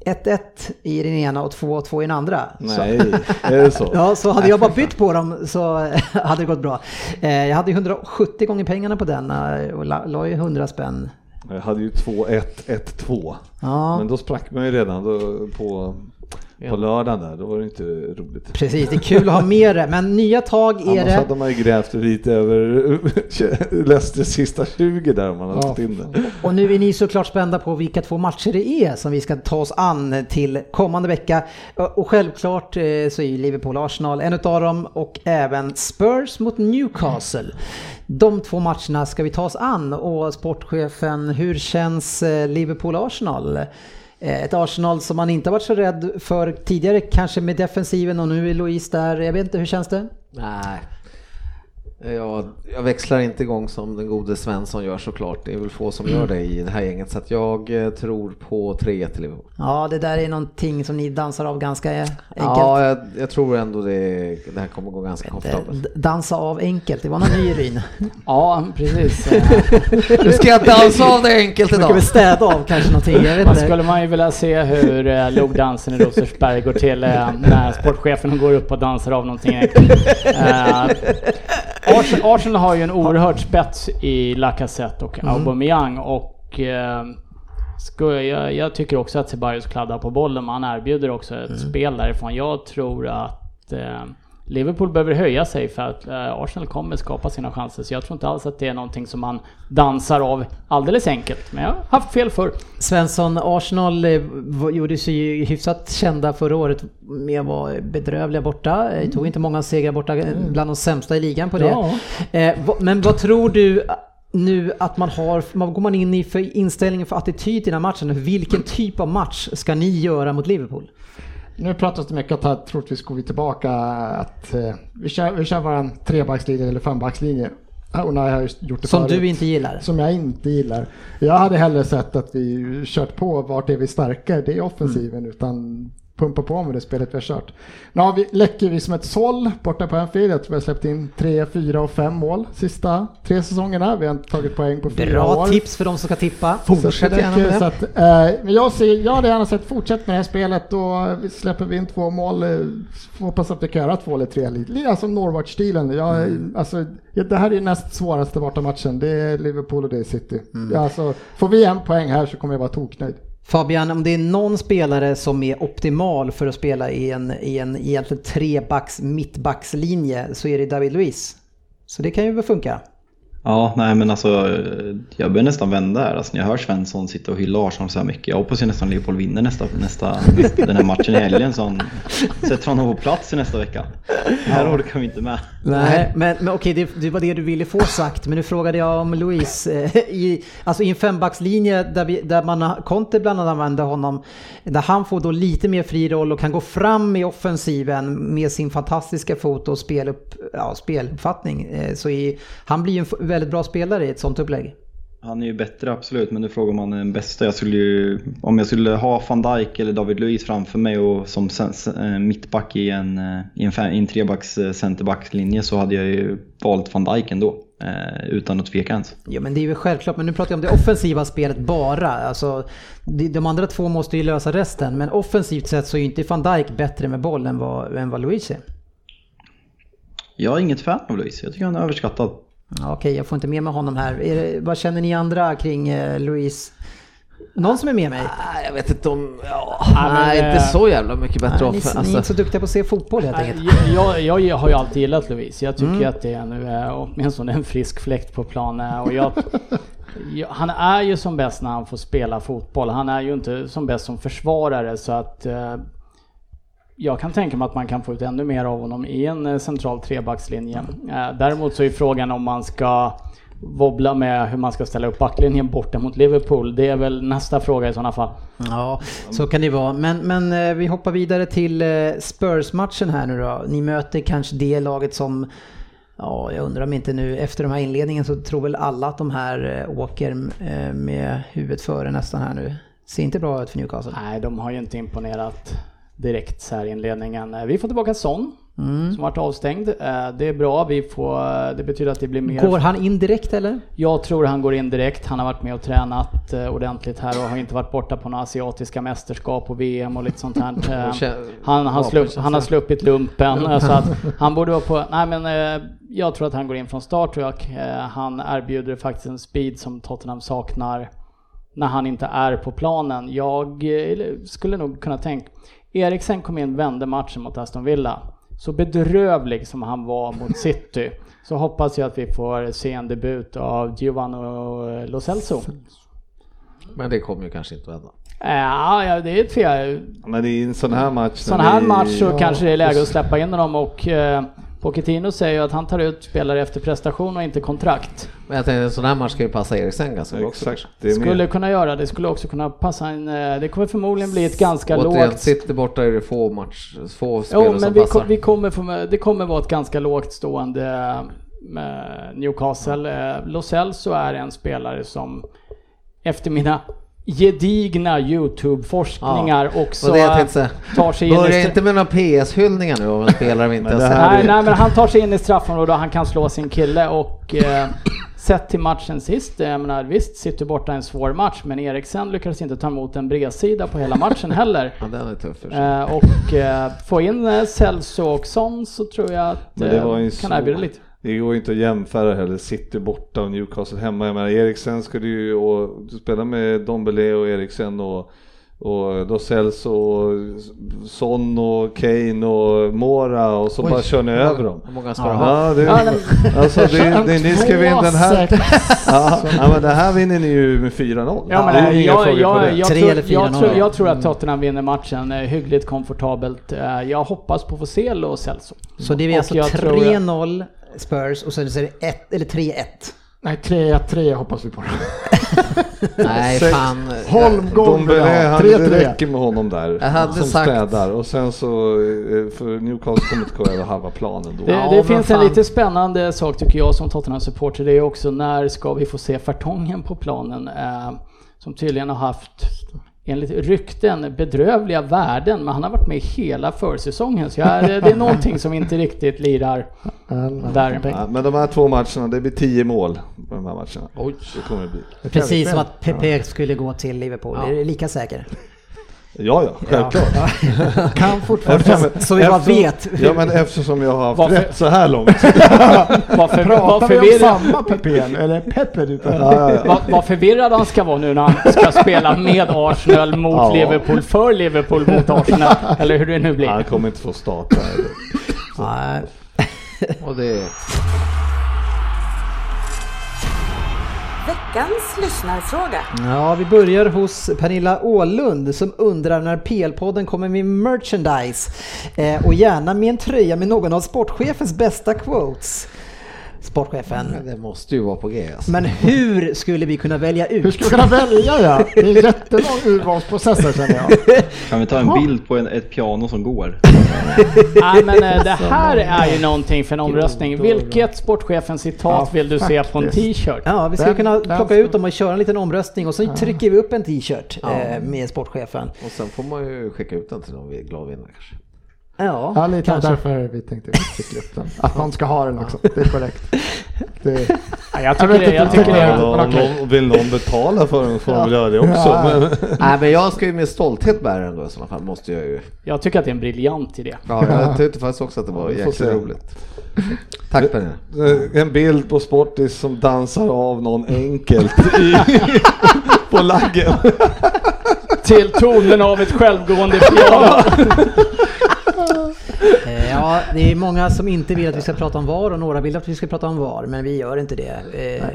1-1 i den ena och 2-2 i den andra. Så- Nej, är det så? Ja, så hade jag bara bytt på dem så hade det gått bra. Eh, Jag hade ju 170 gånger pengarna på den eh, och la, la ju 100 spänn. Jag hade ju 2-1, 1-2. Ja, Men då sprack man ju redan på, på lördagen där, då var det inte roligt. precis. Det är kul att ha med det, men nya tag är Annars det. hade man ju grävt lite över Leicesters sista 20 där om man hade Ja. fått in det. Och nu är ni såklart spända på vilka två matcher det är som vi ska ta oss an till kommande vecka. Och självklart eh, så är ju Liverpool-Arsenal en utav dem och även Spurs mot Newcastle. De två matcherna ska vi ta oss an och sportchefen, hur känns eh, Liverpool-Arsenal? Eh, ett Arsenal som man inte varit så rädd för tidigare, kanske med defensiven och nu är Louise där. Jag vet inte, hur känns det? Nej. Jag, jag växlar inte igång som den gode Svensson gör såklart. Det är väl få som gör det i det här gänget. Så att jag eh, tror på 3-1 till Liverpool. Ja, det där är någonting som ni dansar av ganska enkelt. Ja, jag, jag tror ändå det, det här kommer gå ganska komfortabelt. D- Dansa av enkelt, det var någon ny Ryn. Ja, precis. Eh, Nu ska jag dansa av det enkelt Man kan idag. väl städa av kanske någonting, jag vet Man skulle man ju vilja se hur eh, logdansen i Rosersberg går till eh, när sportchefen går upp och dansar av någonting. Eh, Arsenal, Arsenal har ju en oerhört spets i Lacazette och Aubameyang och eh, jag, jag tycker också att Ceballos kladdar på bollen, men han erbjuder också ett spel därifrån. Jag tror att eh, Liverpool behöver höja sig för att eh, Arsenal kommer skapa sina chanser. Så jag tror inte alls att det är någonting som man dansar av alldeles enkelt. Men jag har haft fel förr. Svensson, Arsenal eh, gjorde sig ju hyfsat kända förra året med att vara bedrövliga borta. Eh, Tog inte många segrar borta, eh, bland de sämsta i ligan på det. Ja. Men vad tror du nu att man har, vad går man in i för inställningen för attityd i den här matchen? Vilken typ av match ska ni göra mot Liverpool? Nu pratas det mycket att här, troligtvis går vi tillbaka att eh, vi kör, vi kör våran trebackslinje eller fembackslinje. Och när jag gjort det Som förut. du inte gillar? Som jag inte gillar. Jag hade hellre sett att vi kört på vart är vi starka, det är offensiven. Mm. Utan pumpa på med det spelet vi har kört. Nu har vi, läcker vi som ett såll borta på Anfield. Jag tror vi har släppt in tre, fyra och fem mål sista tre säsongerna. Vi har inte tagit poäng på fyra Bra år. tips för de som ska tippa. Fortsätt gärna med det. att, eh, men jag, ser, jag hade gärna sett fortsätt med det här spelet och vi släpper vi in två mål. Eh, hoppas att vi kan göra två eller tre. Lite alltså Norwich-stilen. Jag, Mm. alltså, det här är näst svåraste bortamatchen. Det är Liverpool och det är City. Mm. Alltså, får vi en poäng här så kommer jag vara toknöjd. Fabian, om det är någon spelare som är optimal för att spela i en, i en egentligen trebacks mittbackslinje så är det David Luiz. Så det kan ju väl funka. Ja, nej men alltså jag börjar nästan vända här. Alltså, när jag hör Svensson sitta och hylla Arsenal så här mycket. Jag hoppas ju nästan Leopold vinner nästa, nästa, nästa, den här matchen i helgen så han sätter honom på plats i nästa vecka. Det här orkar vi inte med. Nej, men, men okej, det, det var det du ville få sagt. Men nu frågade jag om Luis. eh, I, alltså i en fembackslinje där, vi, där man Conte bland annat använder honom. Där han får då lite mer fri roll och kan gå fram i offensiven med sin fantastiska fot och spelupp, ja, speluppfattning. Eh, Så i, han blir ju en väldigt bra spelare i ett sånt upplägg. Han är ju bättre absolut, men nu frågar man den bästa. Jag skulle ju, om jag skulle ha van Dijk eller David Luiz framför mig och som eh, mittback i en, eh, i en, fem- i en trebacks eh, centerbackslinje så hade jag ju valt van Dijk ändå. Eh, utan att tveka ens. Ja men det är ju självklart, men nu pratar jag om det offensiva spelet bara. Alltså, de, andra två måste ju lösa resten, men offensivt sett så är ju inte van Dijk bättre med boll än vad, än vad Luis är. Jag är inget fan av Luiz, jag tycker han är överskattad. Okej, jag får inte med mig honom här. Är det, vad känner ni andra kring eh, Luis? Någon som är med mig? Nej, jag vet inte om... Ja, nej, eh, inte så jävla mycket bättre Nej, ni, off- ni är alltså, inte så duktiga på att se fotboll helt Nej, enkelt. Jag, jag, jag har ju alltid gillat Louise. Jag tycker att det är nu är åtminstone en frisk fläkt på planen. Och jag, jag, han är ju som bäst när han får spela fotboll. Han är ju inte som bäst som försvarare så att eh, jag kan tänka mig att man kan få ut ännu mer av honom i en eh, central trebackslinje. Eh, däremot så är frågan om man ska wobbla med hur man ska ställa upp backlinjen borta mot Liverpool. Det är väl nästa fråga i sådana fall. Ja, så kan det vara. Men, men eh, vi hoppar vidare till Spurs-matchen här nu då. Ni möter kanske det laget som Ja, jag undrar om inte nu efter de här inledningen så tror väl alla att de här åker med huvudet före nästan här nu. Ser inte bra ut för Newcastle. Nej, de har ju inte imponerat direkt så här i inledningen. Eh, Vi får tillbaka Son, Mm. som varit avstängd. Eh, Det är bra, vi får, det betyder att det blir mer... Går han in direkt eller? Jag tror han går in direkt. Han har varit med och tränat eh, ordentligt här och har inte varit borta på några asiatiska mästerskap och VM och lite sånt här. Eh, Han, han, slupp, han har sluppit lumpen eh, så att han borde vara på... Nej men eh, jag tror att han går in från start och jag, eh, han erbjuder faktiskt en speed som Tottenham saknar när han inte är på planen. Jag eh, skulle nog kunna tänka... Eriksen kom in vände matchen mot Aston Villa. Så bedrövlig som han var mot City så hoppas jag att vi får se en debut av Giovanni Lo Celso. Men det kommer ju kanske inte att hända. Ja, ja, det är ett fel. Men i en sån här match... Sån här vi- match så Ja, kanske det är läge att släppa in honom och eh, Pochettino säger ju att han tar ut spelare efter prestation och inte kontrakt. Men jag tänkte en sån här match ska ju passa Eriksen ganska bra också. Skulle kunna göra det, skulle också kunna passa en... eh, Det kommer förmodligen bli ett ganska Återigen, lågt... sitter borta är det få match, få spelare Jo, men som vi, passar. kom, vi kommer få, det kommer vara ett ganska lågt stående eh, med Newcastle. Eh, Lo Celso är en spelare som efter mina gedigna YouTube-forskningar också Och det jag tänkte säga. tar sig in i... Börja stra- inte med några PS-hyllningar nu av en spelare vi inte har sett. Nej, nej, men han tar sig in i straffområdet och han kan slå sin kille och eh, sett till matchen sist, jag menar visst, City borta en svår match, men Eriksen lyckades inte ta emot en bredsida på hela matchen heller. Ja, den är tuff. Eh, och eh, få in eh, Celso och Son så tror jag att eh, kan erbjuda lite. Det går ju inte att jämföra heller, City borta och Newcastle hemma. Jag menar Eriksen skulle ju och, du med Dombele och Eriksen och och då Cells och Son och Kane och Mora och så Oj. bara kör ni över dem. Hur många ska du ha? Ja, det, alltså det, det, ni ska vinna den här. Ja, ja, men det här vinner ni ju med 4-0. Ja, men, det är jag, jag, jag, Tre tror, jag, noll. tror, jag tror att Tottenham vinner matchen eh, hyggligt komfortabelt. Eh, Jag hoppas på att få se Lo Celso. Så det är Och alltså jag tror- 3-0 Spurs och sen så är det ett, eller 3-1. Nej, 3-3 hoppas vi på. Nej, Sex- fan. Holmgård Dombele, han, det 3-3. räcker med honom där. Jag hade som sagt- städar. Och sen så, eh, för Newcastle kommer inte gå över halva planen då. Det, Ja, det men finns en lite spännande sak tycker jag som Tottenham-supporter. Det är också när ska vi få se Fartongen på planen? Eh, som tydligen har haft enligt rykten bedrövliga värden, men han har varit med hela försäsongen. Så jag, det är någonting som inte riktigt lirar där. Ja, men de här två matcherna, det blir tio mål på de här matcherna. Oj, det kommer bli. Precis som att Pepe skulle gå till Liverpool, det är lika säker. Ja, ja, självklart. Kan fortfarande... Eftersom- Så vi bara vet. Ja, men eftersom jag har haft Varför- rätt så här långt. Vad, för, vad, Pratar vi om samma Pepe eller Pepe du Ja, ja, ja. vad, vad förvirrad han ska vara nu när han ska spela med Arsenal mot Ja. Liverpool, för Liverpool mot Arsenal. Eller hur det nu blir. Han kommer inte få starta. Nej. Och det Veckans lyssnarfråga. Ja, vi börjar hos Pernilla Ålund som undrar när PL-podden kommer med merchandise. Eh, och gärna med en tröja med någon av sportchefens bästa quotes. Sportchefen. det måste ju vara på G alltså. Men hur skulle vi kunna välja Hur ut? ska vi kunna välja ja? Det är en jättelång urvalsprocess här känner jag. Kan vi ta en bild på en, ett piano som går? Nej men eh, det här är ju någonting för en omröstning. Vilket sportchefens citat Ja, vill du se på en t-shirt? Ja, vi ska Den- kunna plocka ut dem och köra en liten omröstning och så trycker vi upp en t-shirt eh, med sportchefen. Och sen får man ju skicka ut den till någon glad vinnare kanske. Ja, Ja, lite kanske. därför vi tänkte cykla upp den. Att någon ska ha den också, det är korrekt. Det, Ja, jag tycker det. Jag tycker Ja, det. någon, vill någon betala för den får de väl göra det också. Ja. Men, Nej men jag ska ju med stolthet bära den då i sådana fall, måste jag ju. Jag tycker att det är en briljant idé. Ja, jag tyckte faktiskt också att det var Ja, jäkligt roligt. Tack Pernilla. Eh, En bild på Sportis som dansar av någon enkelt i, på laggen. Till tonen av ett självgående piano. Eh, Ja, det är många som inte vill att vi ska prata om VAR och några vill att vi ska prata om VAR, men vi gör inte det. Eh,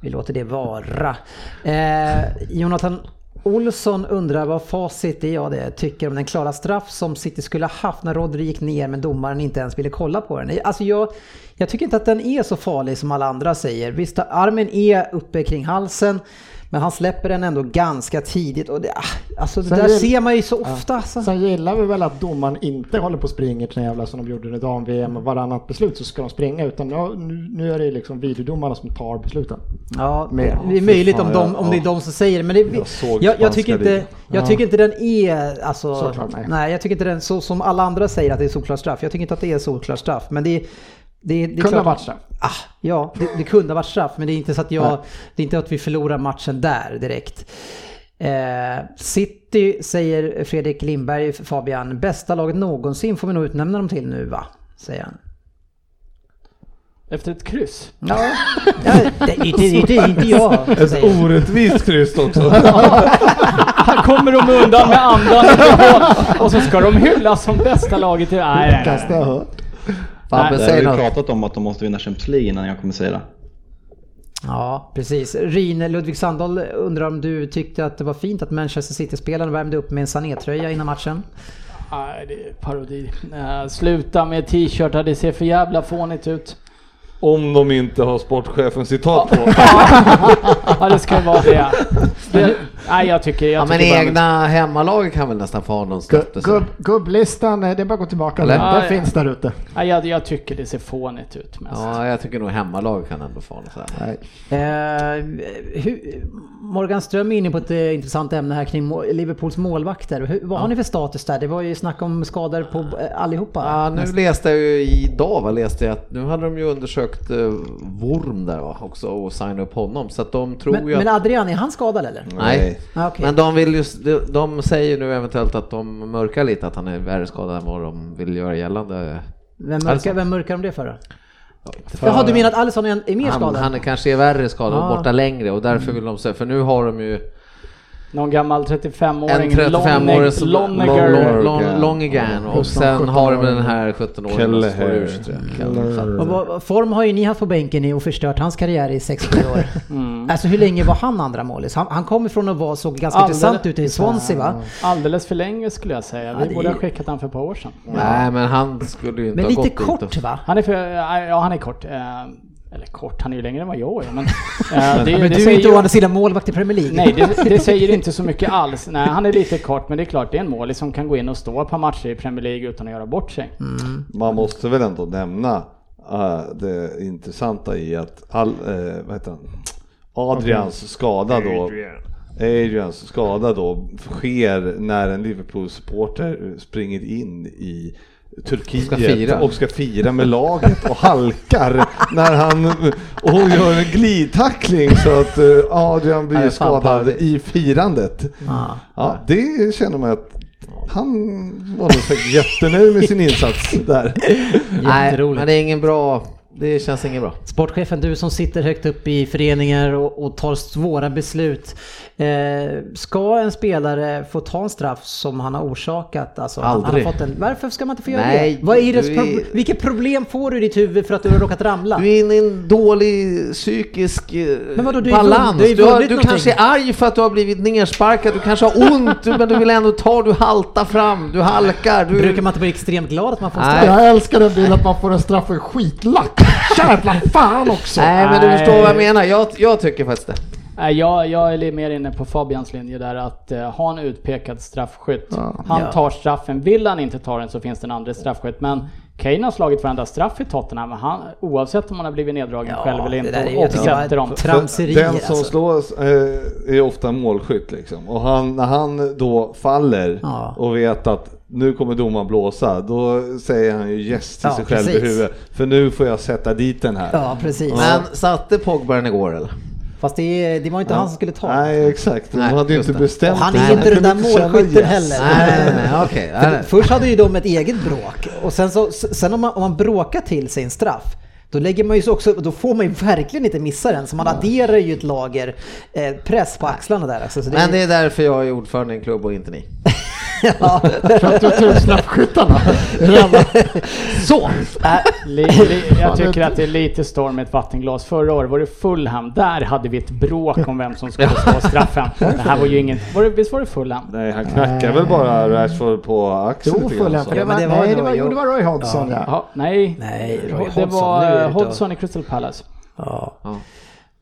Vi låter det vara. Eh, Jonathan Olsson undrar vad facit är jag det tycker om den klara straff som City skulle ha haft när Rodri gick ner men domaren inte ens ville kolla på den. Alltså jag, jag tycker inte att den är så farlig som alla andra säger. Visst, armen är uppe kring halsen men han släpper den ändå ganska tidigt och det, ah, alltså det Sen där vill- ser man ju så ofta. Alltså. sen gillar vi väl att domaren inte håller på och springer till jävla som de gjorde i dam-VM och varannat beslut så ska de springa utan nu, nu- är det liksom videodomarna som tar besluten. Ja, Med. det är möjligt om, de, ja, om det är ja. de som säger det. Men det, Jag såg jag, jag, tycker inte, jag Ja. tycker inte den är, alltså, Såklart, nej. nej. jag tycker inte den, så som alla andra säger att det är solklart straff. Jag tycker inte att det är solklart straff. Men det, det, det Kunde ha klart- varit straff. Ah, ja, det, det kunde ha varit straff. Men det är inte så att jag, det är inte att vi förlorar matchen där direkt. Eh, City säger Fredrik Lindberg, Fabian, bästa laget någonsin får vi nog utnämna dem till nu va? Säger han. Efter ett kryss. Ja, ja det, det, det, det är inte jag Ett säger. orättvist kryss också. Här kommer de undan med andan. Och så ska de hyllas som bästa laget i... Nej, nej, nej. Har. Fabbe, Jag har säg ju pratat om att de måste vinna Champions League innan jag kommer säga det. Ja, precis. Rine Ludvig Sandahl undrar om du tyckte att det var fint att Manchester City-spelaren värmde upp med en Sané-tröja innan matchen? Nej, det är parodi. Eh, sluta med t-shirtar, det ser för jävla fånigt ut. Om de inte har sportchefens citat på. Ja, det ska vara det. det nej, jag tycker... Jag Ja men tycker bara- egna hemmalag kan väl nästan få ha någon stöttelse. Gubb, gubblistan, eh, det är bara att gå tillbaka. Eller? Den, Ja, ja. finns där ute. Nej, jag, jag tycker det ser fånigt ut mest. Ja, jag tycker nog hemmalag kan ändå få något sådär. Nej. Eh, hur, Morgan Ström är inne på ett eh, intressant ämne här kring må- Liverpools målvakter. Hur, vad har ni för status där? Det var ju snack om skador på eh, allihopa. Ja, nu läste jag ju idag, vad läste jag, att nu hade de ju undersökt eh, Worm där va, också och signat upp honom. Så att de tror men, ju men att... Adrian, är han skadad eller? Nej. Ah, okej. Men de vill ju, de, de säger nu eventuellt att de mörkar lite att han är värre skadad än vad de vill göra gällande. Vem mörkar, vem mörkar de det för då? Jaha, du menar att Alisson är, är mer Han, skadad? han kanske är värre skadad Ah. och borta längre och därför vill de säga, för nu har de ju Någon gammal 35-åring, en 35-årig som Loneger. Lon- Lonnegan. Lon- Lonnegan och sen har de 17-åring. den här 17-åringen Kelleher. som står ur sig. Så form har ju ni haft på bänken i och förstört hans karriär i 6-7 år. Mm. Alltså hur länge var han andra målis? Han, han kom ifrån att vara, såg ganska Alldeles- intressant ut i Swansea va? Alldeles för länge skulle jag säga. Ja, Vi det borde ha skickat han för ett par år sedan. Nej men han skulle ju inte Men ha lite gått dit kort och- va? Han är för... Ja, han är kort. Eller kort, han är ju längre än vad jag är. Men, eh, det, Men det du är säger inte å andra sidan målvakt i Premier League. Nej, det, det säger inte så mycket alls. Nej, han är lite kort, men det är klart det är en målis som kan gå in och stå ett par matcher i Premier League utan att göra bort sig. Man måste väl ändå nämna eh, det intressanta i att all, eh, vad heter han? Adrians skada då Adrians skada då sker när en Liverpool-supporter springer in i Turkiet Ska fira. och ska fira med laget och halkar när han och hon gör en glidtackling så att eh, Adrian blir skadad i firandet. Ja, det känner man att han var nog säkert jättenöjd med sin insats där. Nej, men det är ingen bra, det känns inget bra. Sportchefen, du som sitter högt upp i föreningar och, och tar svåra beslut. Eh, ska en spelare få ta en straff som han har orsakat? Alltså, han- Han Aldrig. har fått en, varför ska man inte få göra Nej, det? Vad är det pro, är- Vilka problem får du i ditt huvud för att du har råkat ramla? Du är inne i en dålig psykisk eh, Men vadå, du är balans. vund- du ju Du, har, du kanske är arg för att du har blivit nersparkad, du kanske har ont, du- men du vill ändå ta, du haltar fram, du halkar. Du... Brukar man inte vara extremt glad att man får en Nej. straff? Jag älskar den bilen att man får en straff för skitlack. Jävla fan också! Nej, men du förstår vad jag menar. Jag, jag tycker faktiskt det. Jag, jag är mer inne på Fabians linje där att uh, ha en utpekad straffskytt. Ja. Han tar straffen, vill han inte ta den så finns det en andra straffskytt. Men Kane har slagit varenda straff i Tottenham, han, oavsett om han har blivit neddragen Ja, själv eller det inte, där är ju- och sätter var dem. ett Tramseri, Den som alltså. slås eh, är ofta målskytt liksom. Och han, när han då faller Ja. och vet att nu kommer domaren blåsa, då säger han ju yes till Ja, sig själv precis. i huvudet. För nu får jag sätta dit den här. Ja, precis. Men satte Pogba den igår eller? Fast det, det var inte han som skulle ta. Nej exakt, de Nej, hade ju inte det. bestämt Och han det. är inte den där målskytten yes. heller. Nej, nej, nej, nej. Först hade ju de ett eget bråk och sen, så, sen om, man, om man bråkar till sig en straff då lägger man ju så också, då får man ju verkligen inte missa den. Så man adderar ju ett lager eh, press på axlarna där. Alltså, så det, Men det är därför jag är ordförande i en klubb och inte ni. ja. För att du tog straffskyttarna. Redan. Så! Äh, Li, li, jag tycker att det är lite storm i ett vattenglas. Förra året var det Fulham, där hade vi ett bråk om vem som skulle slå straffen. Det här var ju ingen, var det, visst var det Fulham? Nej, han knackar väl bara Rashford på axeln Jo, för det var, det var nej, det var, jo, det var Roy Hodgson ja. Ja, nej. Nej, Roy det Hodgson, var det och- Hodgson i Crystal Palace. ja.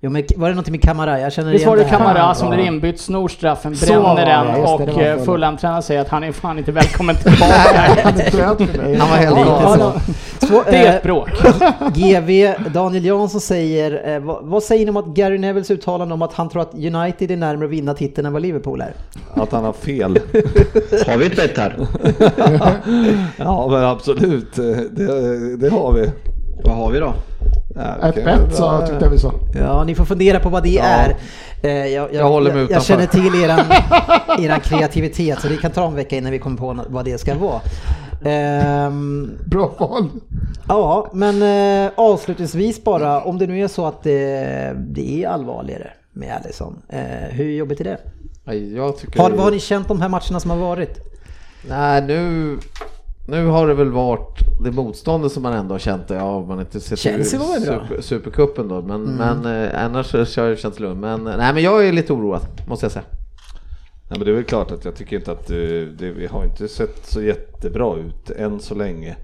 Jo, men var det någonting med Kamara? Jag känner Visst igen var det. Kamara som blir inbytt, snor straffen, bränner den och eh, Fulham. Fulham-tränaren säger att han är fan inte välkommen tillbaka. Han var helt galen. så. Så, Det är eh, ett bråk. GV Daniel Jansson säger, eh, vad, vad säger ni om att Gary Nevilles uttalande om att han tror att United är närmare att vinna titeln än vad Liverpool är? Att han har fel. Har vi ett bett här? ja men absolut, det, det har vi. Vad har vi då? Ja, Ett okej, bett så tyckte jag vi sa. Ja, ni får fundera på vad det är. Eh, jag, jag, Jag håller mig jag, jag utanför. känner till eran, eran kreativitet så det kan ta en vecka innan vi kommer på vad det ska vara. Ehm, Bra val. ja, men eh, avslutningsvis bara, om det nu är så att det, det är allvarligare med Alisson, eh, hur jobbigt är det? Jag tycker... Har, vad har ni känt de här matcherna som har varit? Nej, nu, nu har det väl varit det motståndet som man ändå har känt. Ja, man inte sett Chelsea var super, Supercupen då, men, men eh, annars så har det känts lugnt. Men eh, nej, men jag är lite oroad, måste jag säga. Nej, men det är väl klart att jag tycker inte att det, det, vi har inte sett så jättebra ut än så länge.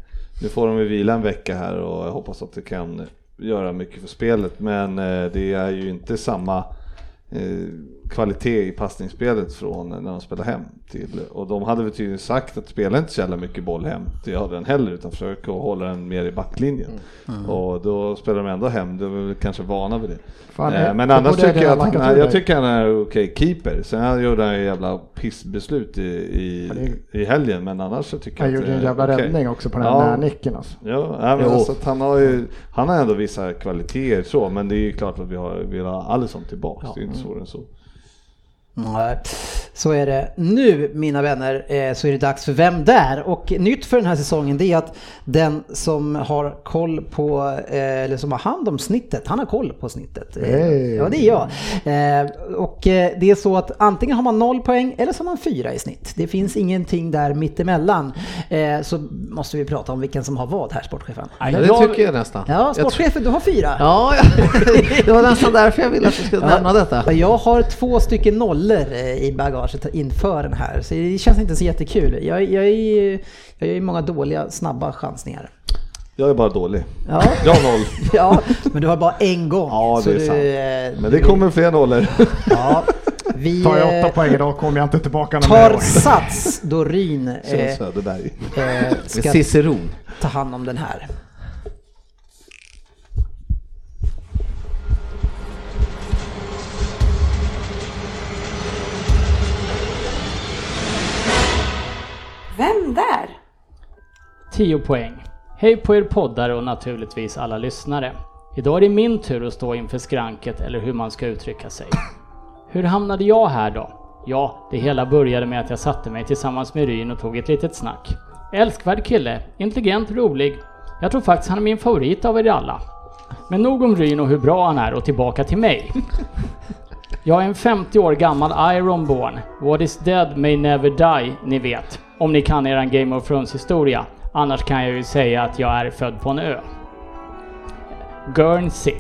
Nu får de ju vila en vecka här och jag hoppas att det kan göra mycket för spelet men eh, det är ju inte samma eh, kvalitet i passningsspelet från när de spelar hem till och de hade väl tydligen sagt att spela inte så jävla mycket boll hem till den heller utan försök att hålla den mer i backlinjen och då spelar de ändå hem, de är väl kanske vana vid det. Fan, Eh, men annars tycker jag att han, jag tycker han är okej keeper. Sen han gjorde han ju jävla pissbeslut i, i, i helgen men annars så tycker Han jag att gjorde en jävla okej. räddning också på den Ja. där nicken alltså. Ja, nej, men Jo. alltså att han har ju, han har ändå vissa kvaliteter så, men det är ju klart att vi har, vill ha Alisson tillbaks. Det är inte svårare än så. Nej, så är det. Nu mina vänner eh, så är det dags för Vem där? Och nytt för den här säsongen det är att den som har koll på, eh, eller som har hand om snittet, han har koll på snittet. Eh, Hey. Ja det är jag. Och det är så att antingen har man noll poäng eller så har man fyra i snitt. Det finns ingenting där mittemellan. Så måste vi prata om vilken som har vad här sportchefen. Ja, det tycker jag nästan. Ja, sportchefen du har fyra. Ja, det var nästan därför jag ville att du skulle nämna detta. Ja, Jag har två stycken nollor eh, i bagaget inför den här, så det känns inte så jättekul. Jag, jag, är, jag är många dåliga, snabba chansningar. Jag är bara dålig. Ja, Jag har noll. ja men du har bara en gång. Ja, så det är du, sant. eh, Men det kommer fler nollor. Ja, vi Tar jag åtta eh, poäng idag kommer jag inte tillbaka någon mer tar sats Som eh, Söderberg. eh, ska Ciceron. ta hand om den här. Vem där? 10 poäng. Hej på er poddare och naturligtvis alla lyssnare. Idag är det min tur att stå inför skranket eller hur man ska uttrycka sig. Hur hamnade jag här då? Ja, det hela började med att jag satte mig tillsammans med Ryn och tog ett litet snack. Älskvärd kille, intelligent, rolig. Jag tror faktiskt han är min favorit av er alla. Men nog om Ryn och hur bra han är och tillbaka till mig. Jag är en 50 år gammal Ironborn. What is dead may never die, ni vet. Om ni kan eran Game of Thrones historia. Annars kan jag ju säga att jag är född på en ö. Guernsey.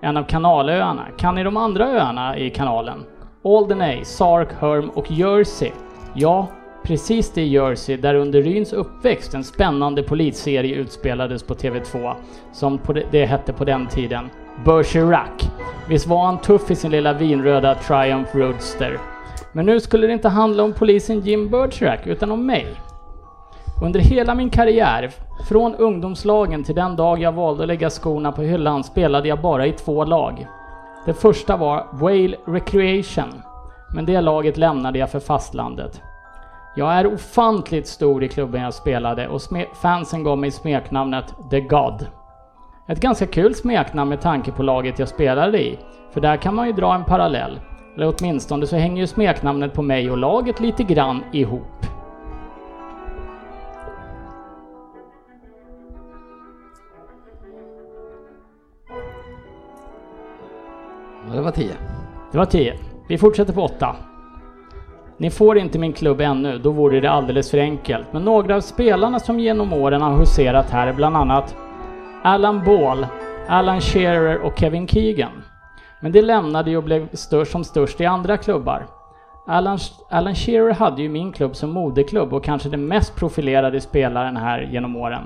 En av kanalöarna. Kan ni de andra öarna i kanalen? Alderney, Sark, Herm och Jersey. Ja, precis det Jersey där under Ryns uppväxt en spännande polisserie utspelades på TV2. Som på det, det hette på den tiden. Bergerac. Visst var han tuff i sin lilla vinröda Triumph Roadster. Men nu skulle det inte handla om polisen Jim Bergerac utan om mig. Under hela min karriär, från ungdomslagen till den dag jag valde att lägga skorna på hyllan, spelade jag bara i två lag. Det första var Whale Recreation, men det laget lämnade jag för fastlandet. Jag är ofantligt stor i klubben jag spelade och fansen gav mig smeknamnet The God. Ett ganska kul smeknamn med tanke på laget jag spelade i, för där kan man ju dra en parallell. Eller åtminstone så hänger ju smeknamnet på mig och laget lite grann ihop. Ja, det var 10. Det var 10. Vi fortsätter på 8. Ni får inte min klubb ännu, då vore det alldeles för enkelt. Men några av spelarna som genom åren har huserat här är bland annat Alan Ball, Alan Shearer och Kevin Keegan. Men det lämnade ju och blev störst som störst i andra klubbar. Alan, Alan Shearer hade ju min klubb som moderklubb och kanske den mest profilerade spelaren här genom åren.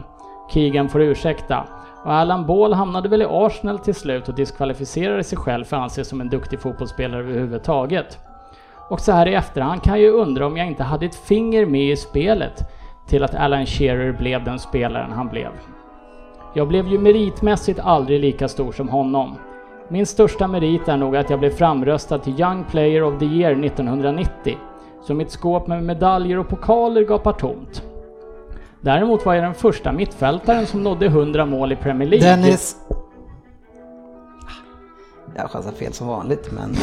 Keegan får ursäkta. Och Alan Ball hamnade väl i Arsenal till slut och diskvalificerade sig själv för att anses som en duktig fotbollsspelare överhuvudtaget. Och så här i efterhand kan jag ju undra om jag inte hade ett finger med i spelet till att Alan Shearer blev den spelaren han blev. Jag blev ju meritmässigt aldrig lika stor som honom. Min största merit är nog att jag blev framröstad till Young Player of the Year 1990. Så mitt skåp med medaljer och pokaler gapar tomt. Däremot var jag den första mittfältaren som nådde 100 mål i Premier League. Dennis. Jag chansar fel som vanligt men...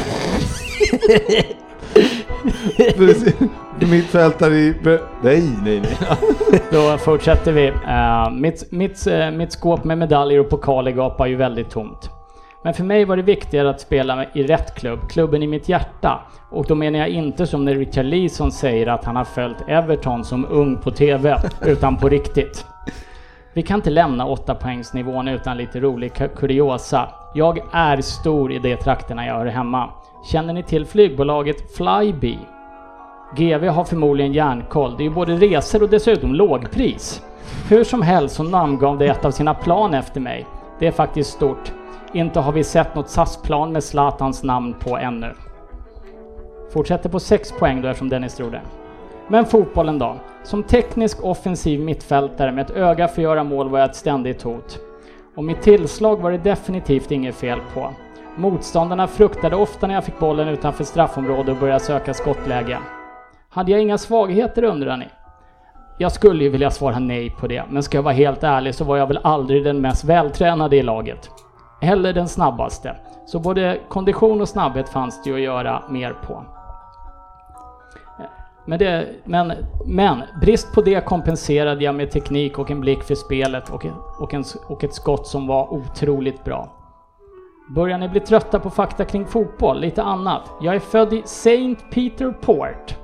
Mittfältare i... Nej, nej, nej. Då fortsätter vi. Eh, mitt, mitt, eh, mitt skåp med medaljer och pokaler gapar ju väldigt tomt. Men för mig var det viktigare att spela i rätt klubb, klubben i mitt hjärta. Och då menar jag inte som när Richard Leeson säger att han har följt Everton som ung på TV, utan på riktigt. Vi kan inte lämna 8 poängsnivån utan lite rolig ku- kuriosa. Jag är stor i de trakterna jag hör hemma. Känner ni till flygbolaget Flybe? GV har förmodligen järnkoll. Det är ju både resor och dessutom lågpris. Hur som helst så namngav det ett av sina plan efter mig. Det är faktiskt stort. Inte har vi sett något SAS-plan med Zlatans namn på ännu. Fortsätter på 6 poäng då eftersom Dennis tror det. Men fotbollen då? Som teknisk offensiv mittfältare med ett öga för att göra mål var jag ett ständigt hot. Och mitt tillslag var det definitivt inget fel på. Motståndarna fruktade ofta när jag fick bollen utanför straffområdet och började söka skottläge. Hade jag inga svagheter undrar ni? Jag skulle ju vilja svara nej på det, men ska jag vara helt ärlig så var jag väl aldrig den mest vältränade i laget. Eller den snabbaste. Så både kondition och snabbhet fanns det ju att göra mer på. Men, det, men, men brist på det kompenserade jag med teknik och en blick för spelet och, och, en, och ett skott som var otroligt bra. Börjar ni bli trötta på fakta kring fotboll? Lite annat. Jag är född i Saint Peter Port.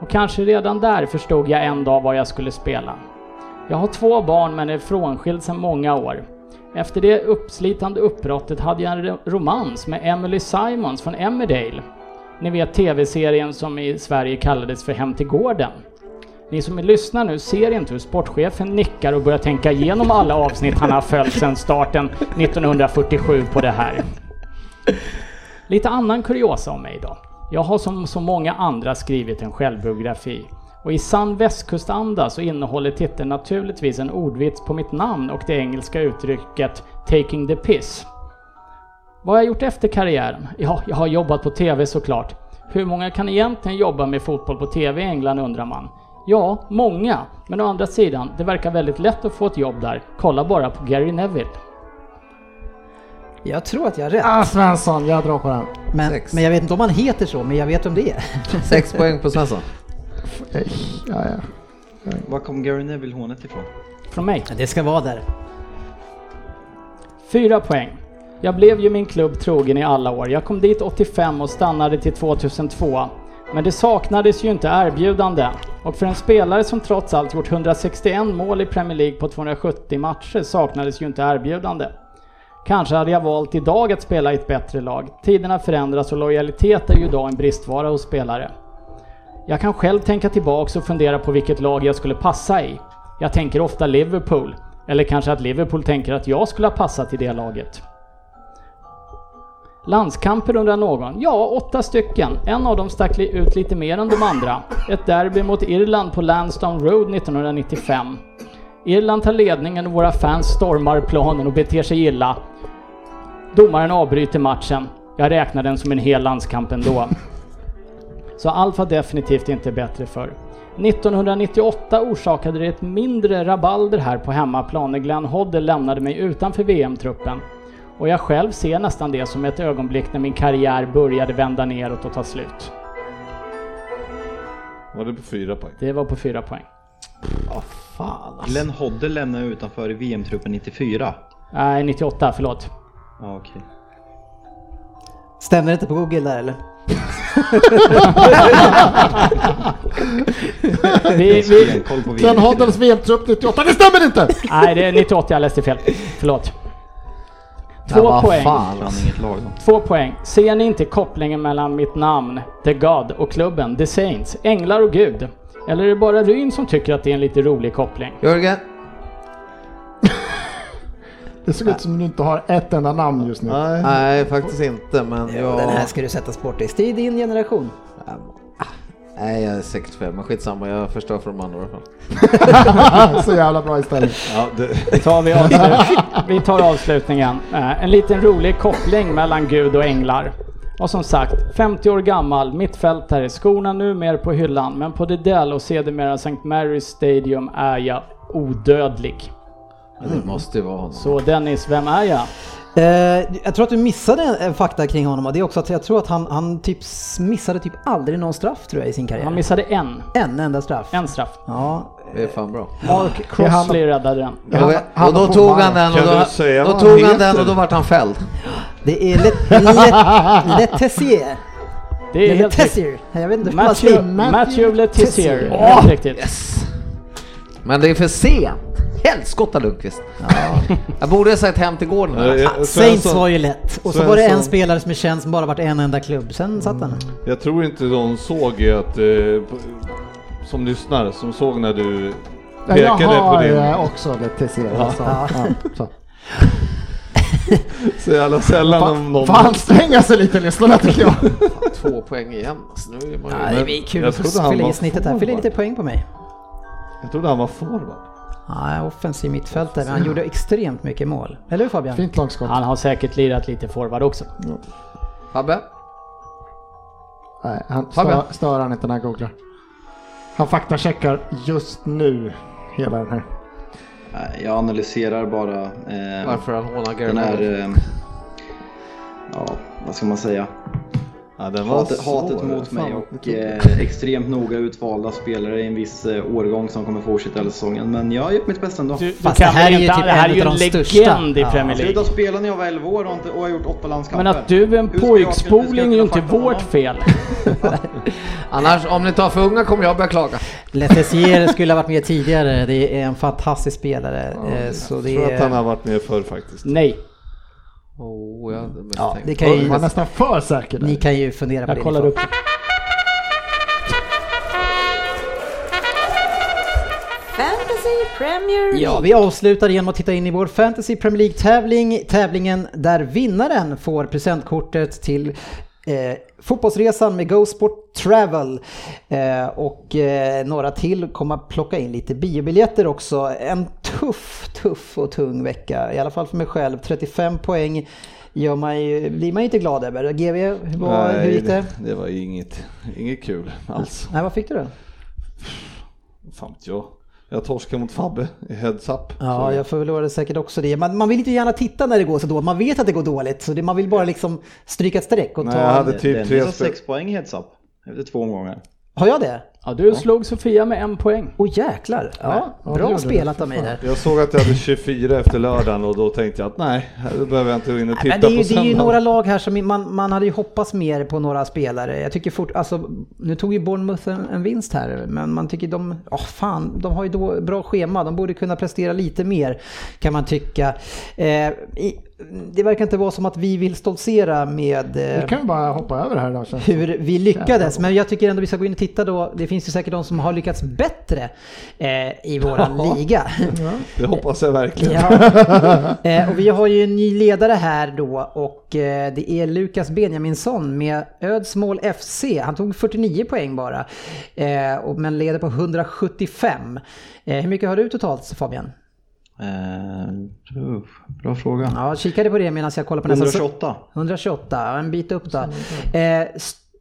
Och kanske redan där förstod jag en dag vad jag skulle spela. Jag har två barn men är frånskild sedan många år. Efter det uppslitande uppbrottet hade jag en romans med Emily Simons från Emmerdale. Ni vet TV-serien som i Sverige kallades för Hem till gården. Ni som lyssnar nu ser inte hur sportchefen nickar och börjar tänka igenom alla avsnitt han har följt sedan starten 1947 på det här. Lite annan kuriosa om mig då. Jag har som så många andra skrivit en självbiografi. Och i sann västkustanda så innehåller titeln naturligtvis en ordvits på mitt namn och det engelska uttrycket “taking the piss”. Vad har jag gjort efter karriären? Ja, jag har jobbat på TV såklart. Hur många kan egentligen jobba med fotboll på TV i England undrar man. Ja, många. Men å andra sidan, det verkar väldigt lätt att få ett jobb där. Kolla bara på Gary Neville. Jag tror att jag har rätt. Ah, Svensson, jag drar på den. Men, sex. men jag vet inte om han heter så, men jag vet om det är. Sex poäng på Svensson. Ja, ja. Var kom Gary Neville hånet ifrån? Från mig. Det ska vara där. Fyra poäng. Jag blev ju min klubb trogen i alla år. Jag kom dit 85 och stannade till 2002. Men det saknades ju inte erbjudande. Och för en spelare som trots allt gjort 161 mål i Premier League på 270 matcher saknades ju inte erbjudande. Kanske hade jag valt idag att spela i ett bättre lag. Tiderna förändras och lojalitet är ju idag en bristvara hos spelare. Jag kan själv tänka tillbaks och fundera på vilket lag jag skulle passa i. Jag tänker ofta Liverpool. Eller kanske att Liverpool tänker att jag skulle ha passat i det laget. Landskamper undrar någon. Ja, åtta stycken. En av dem stack ut lite mer än de andra. Ett derby mot Irland på Lansdowne Road 1995. Irland tar ledningen och våra fans stormar planen och beter sig illa. Domaren avbryter matchen. Jag räknar den som en hel landskamp ändå. Så allt var definitivt inte bättre för. 1998 orsakade det ett mindre rabalder här på hemmaplan när Glenn Hoddle lämnade mig utanför VM-truppen. Och jag själv ser nästan det som ett ögonblick när min karriär började vända neråt och ta slut. Var det på fyra poäng? Det var på fyra poäng. Fan alltså. Glenn Hodde lämnade utanför i VM-truppen 94. Nej, 98, förlåt. Ja, okej. Stämmer det inte på Google där eller? Vi, vi. Hoddles VM-trupp 98, det stämmer inte! nej, det är 98, jag läste fel. Förlåt. Ja, Två vad poäng. fan. Två poäng. Ser ni inte kopplingen mellan mitt namn, The God, och klubben, The Saints, Änglar och Gud? Eller är det bara Ryn som tycker att det är en lite rolig koppling? Jörgen? Det såg ut som du inte har ett enda namn just nu. Nej. Nej, faktiskt inte, men Ja. jag... Den här ska du sätta sport i. Det är din generation. Nej, jag är 65, men skitsamma, jag förstör för de andra i alla fall. Så jävla bra istället. Ja, det, tar vi, vi tar avslutningen. Eh, En liten rolig koppling mellan Gud och änglar. Och som sagt, 50 år gammal, mittfältare, skorna numera på hyllan, men på Dedell och sedermera St. Mary's Stadium är jag odödlig. Det måste ju vara honom. Så Dennis, vem är jag? Eh, jag tror att du missade en, fakta kring honom och det är också att jag tror att han, han typ missade typ aldrig någon straff tror jag i sin karriär. Han missade en. En enda straff. En straff. Ja. Det är fan bra. Mark Crossley räddade den. Han och då tog han den och då, då vad tog han han den och då vart han fälld. Det är Le, Le, Le Tessier. Det är helt riktigt. Tessier. Jag vet inte Matthew. Matthew Letizier. Tessier. Helt riktigt. Yes! Men det är för sent. Helskotta Lundqvist. Jag borde ha sagt hem till gården. Ja, jag- Saints var ju lätt. Och så var det en spelare som är känd som bara varit en enda klubb. Sen satt han. jag tror inte de såg att, eh, som lyssnar, som såg när du Ja, jag pekade på har din... eh, också det till ser. Ja. Så, Ja. ja, så. Så jävla sällan om Fan, någon... får anstränga sig lite lyssnarna tycker jag. Två poäng igen. Så nu är man ju... Ja, det är kul jag att trodde han fylla var i snittet här. Forward. lite poäng på mig. Jag trodde han var forward. Ja, offensiv mittfältare, men han gjorde extremt mycket mål. Eller hur Fabian? Fint långskott. Han har säkert lirat lite forward också. Fabbe? Nej, han stör, stör han inte när han googlar. Han faktacheckar just nu hela den här. Nej, Jag analyserar bara eh, Varför han hånar den här... Eh, ja, vad ska man säga? Ja, Hatet, svår. hatet mot mig och eh, extremt noga utvalda spelare i en viss eh, årgång som kommer fortsätta hela säsongen. Men jag har gjort mitt bästa ändå. Du, du Fast det här är ju typ det här är en av de legend största. i Ja. Premier Jag League. slutade spela när jag var 11 år och, inte, och har gjort åtta landskamper. Men att du är en jag- jag pojkspoling är ju inte vårt honom? fel. Annars, om ni tar för unga kommer jag börja klaga. Letessier skulle ha varit med tidigare. Det är en fantastisk spelare. eh, så Jag det tror att han är... har varit med förr faktiskt. Nej, Oh, jag mest Ja, det kan ju, Jag var nästan för säker där. ni kan ju fundera på jag det. kollar upp. Fantasy Premier League. Ja, vi avslutar genom att titta in i vår Fantasy Premier League-tävling. Tävlingen där vinnaren får presentkortet till eh, fotbollsresan med Go Sport Travel. Eh, och eh, några till kommer plocka in lite biobiljetter också. En tuff, tuff och tung vecka. I alla fall för mig själv. 35 poäng gör man ju, blir man ju inte glad över. GV, hur, var, hur gick det? det var inget, inget kul alls. Nej, vad fick du då? fan vet jag. Jag torskar mot Fabbe i heads up. Ja, Så- jag förlorade säkert också det. Man, man vill inte gärna titta när det går så dåligt. Man vet att det går dåligt. Så det, man vill bara liksom stryka ett streck och Nej, ta... jag hade typ Dennis tre har spel. sex poäng i heads up efter två omgångar. Har jag det? Ja, du slog Sofia med en poäng. Åh jäklar. Ja, Ja, bra spelat av mig där. Jag såg att jag hade 24 efter lördagen och då tänkte jag att nej, här behöver jag inte gå in och Nej, titta men det är, ju, på det är ju några lag här som man, man hade ju hoppats mer på några spelare. Jag tycker fort, alltså, nu tog ju Bournemouth en, en vinst här, men man tycker de, åh fan, de har ju då bra schema. De borde kunna prestera lite mer, kan man tycka. Eh, i, det verkar inte vara som att vi vill stoltsera med Vi eh, kan bara hoppa över här då. hur vi lyckades. Men jag tycker ändå vi ska gå in och titta då. Det finns ju säkert de som har lyckats bättre eh, i våran liga. Det hoppas jag verkligen. Ja. Eh, och vi har ju en ny ledare här då och eh, det är Lukas Benjaminsson med Ödsmål FC. Han tog 49 poäng bara, eh, och- men leder på 175. Eh, hur mycket har du totalt Fabian? Uh, bra fråga. Ja, kikade på det medan jag kollar på nästa. 128. 128, en bit upp då. Eh,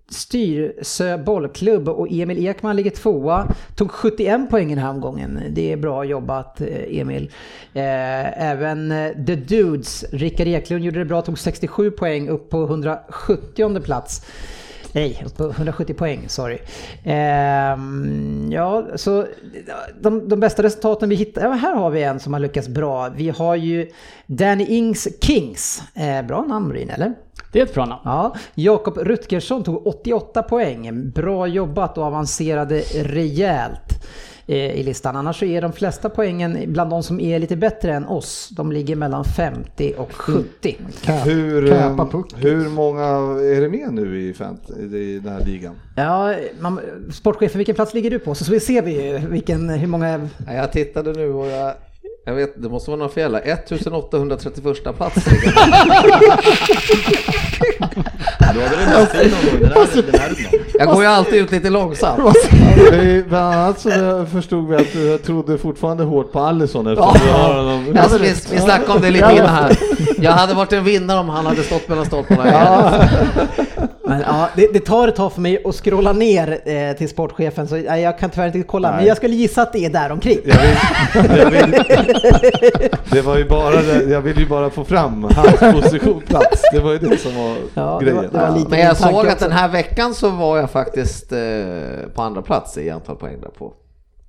Styrsö bollklubb och Emil Ekman ligger tvåa. Tog 71 poäng den här omgången. Det är bra jobbat eh, Emil. Eh, även eh, The Dudes, Rickard Eklund gjorde det bra, tog 67 poäng upp på 170 plats. Nej, upp på 170 poäng, sorry. Ehm, ja, så de, de bästa resultaten vi hittar, ja, här har vi en som har lyckats bra. Vi har ju Danny Ings Kings. Eh, bra namn Bryn, eller? Det är ett bra namn. Ja, Jakob Rutgersson tog 88 poäng. Bra jobbat och avancerade rejält i listan. Annars så är de flesta poängen bland de som är lite bättre än oss. De ligger mellan 50 och 70. Cap- Hur, eh, hur många är det med nu i, i den här ligan? Ja, man, sportchefen, vilken plats ligger du på? Så, så ser vi ju vilken, hur många... Ja, Jag tittade nu och jag, jag vet, det måste vara någon fel här. 1831 plats. Du hade det mest i någon gång den här, den här rundan. Jag går ju alltid ut lite långsamt. Vi- Bland annat så förstod vi att du trodde fortfarande hårt på Allison eftersom du har honom. Alltså, vi, vi snackade om det lite innan här. Jag hade varit en vinnare om han hade stått mellan stolparna. Ja. Men ja, det, det tar ett tag för mig att scrolla ner eh, till sportchefen så nej, jag kan tyvärr inte kolla. Men Nej. jag skulle gissa att det är där omkring. Jag vill, jag vill, det var ju bara det, jag vill ju bara få fram hans positionplats. Det var ju det som var Ja, det grejen. var- det var lite- Men jag såg att också. den här veckan så var jag faktiskt eh, på andra plats i antal poäng därpå.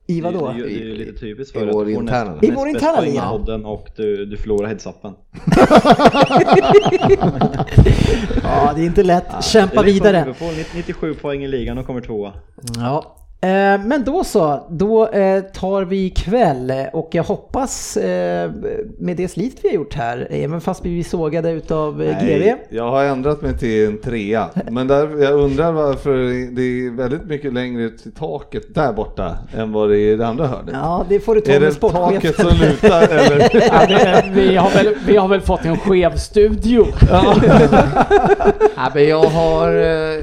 I vad då? Det, är ju- det är ju lite typiskt I för vår att du får interna. näst, I vår interna i liga. podden och du, du förlorar headsappen. Ja, det är inte lätt. Kämpa liksom vidare. Liverpool, 97 poäng i ligan och kommer tvåa. Ja. Eh, Men då så, då eh, tar vi kväll och jag hoppas eh, med det slit vi har gjort här, även fast vi blir sågade utav eh, GV. Nej, jag har ändrat mig till en trea. Men där, jag undrar varför det är väldigt mycket längre till taket där borta än vad det är i det andra hörnet. Ja, det får du ta är med det taket som lutar eller? Ja, det, vi, har väl, vi har väl fått en skev studio. Ja, men jag har eh,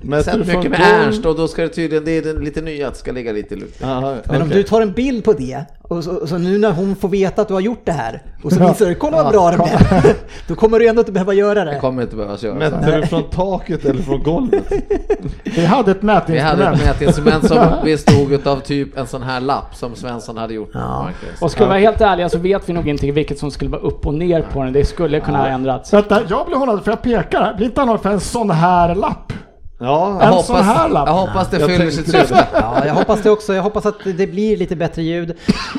Mäter från mycket med golv? Ernst och då ska det tydligen, det är den lite nya att det ska ligga lite i luft. Aha, Men om okej. du tar en bild på det och så, så nu när hon får veta att du har gjort det här och så visar du, kolla vad bra det blev. Då kommer du ändå inte behöva göra Det det. kommer inte behövas göra. Mätte du från taket eller från golvet? Vi hade ett Vi hade mätinstrument. ett mätinstrument som bestod av typ en sån här lapp som Svensson hade gjort. Ja. Och ska vi vara helt ärliga så vet vi nog inte vilket som skulle vara upp och ner på den. Det skulle kunna ha ändrats. Vänta, jag blir hånad för jag pekar här. Blir inte han för en sån här lapp? Ja, Jag En sån hoppas, här lapp. jag hoppas det Jag fyller sitt syfte. Ja, jag hoppas det också. Jag hoppas att det blir lite bättre ljud.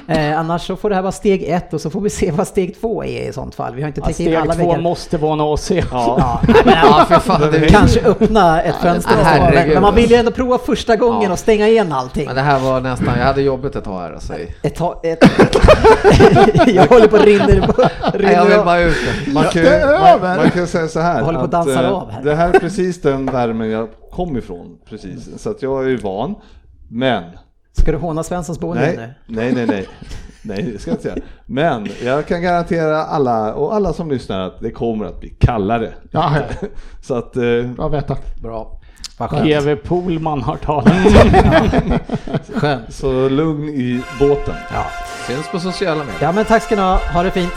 Eh, annars så får det här vara steg ett och så får vi se vad steg två är i sånt fall. Vi har inte Ja, täckt in alla steg två väggar. måste vara en AC. ja. Ja, men, Ja, för fan. Det, kanske öppna ett fönster. men herregud. men man vill ju ändå prova första gången Ja. och stänga igen allting. men det här var nästan, jag hade jobbet ett tag här alltså. Ett tag, ett... jag håller på att rinner, Nej, jag vill rinner bara ut det. Man kan, det är man, över. man kan säga så här. Jag håller på att att, dansa eh, av här. Det här är precis den värmen jag kom ifrån. Precis. Så att jag är ju van. Men, Ska du håna Svenssons boende nej, nu? nej, nej, nej. Nej, det ska jag inte säga. Men jag kan garantera alla och alla som lyssnar att det kommer att bli kallare. Ja, ja. Så att, eh, bra att veta. Bra. GW Poolman har talat. skönt. så lugn i båten. Ja. Syns på sociala medier. ja, men tack ska ni ha. Ha det fint.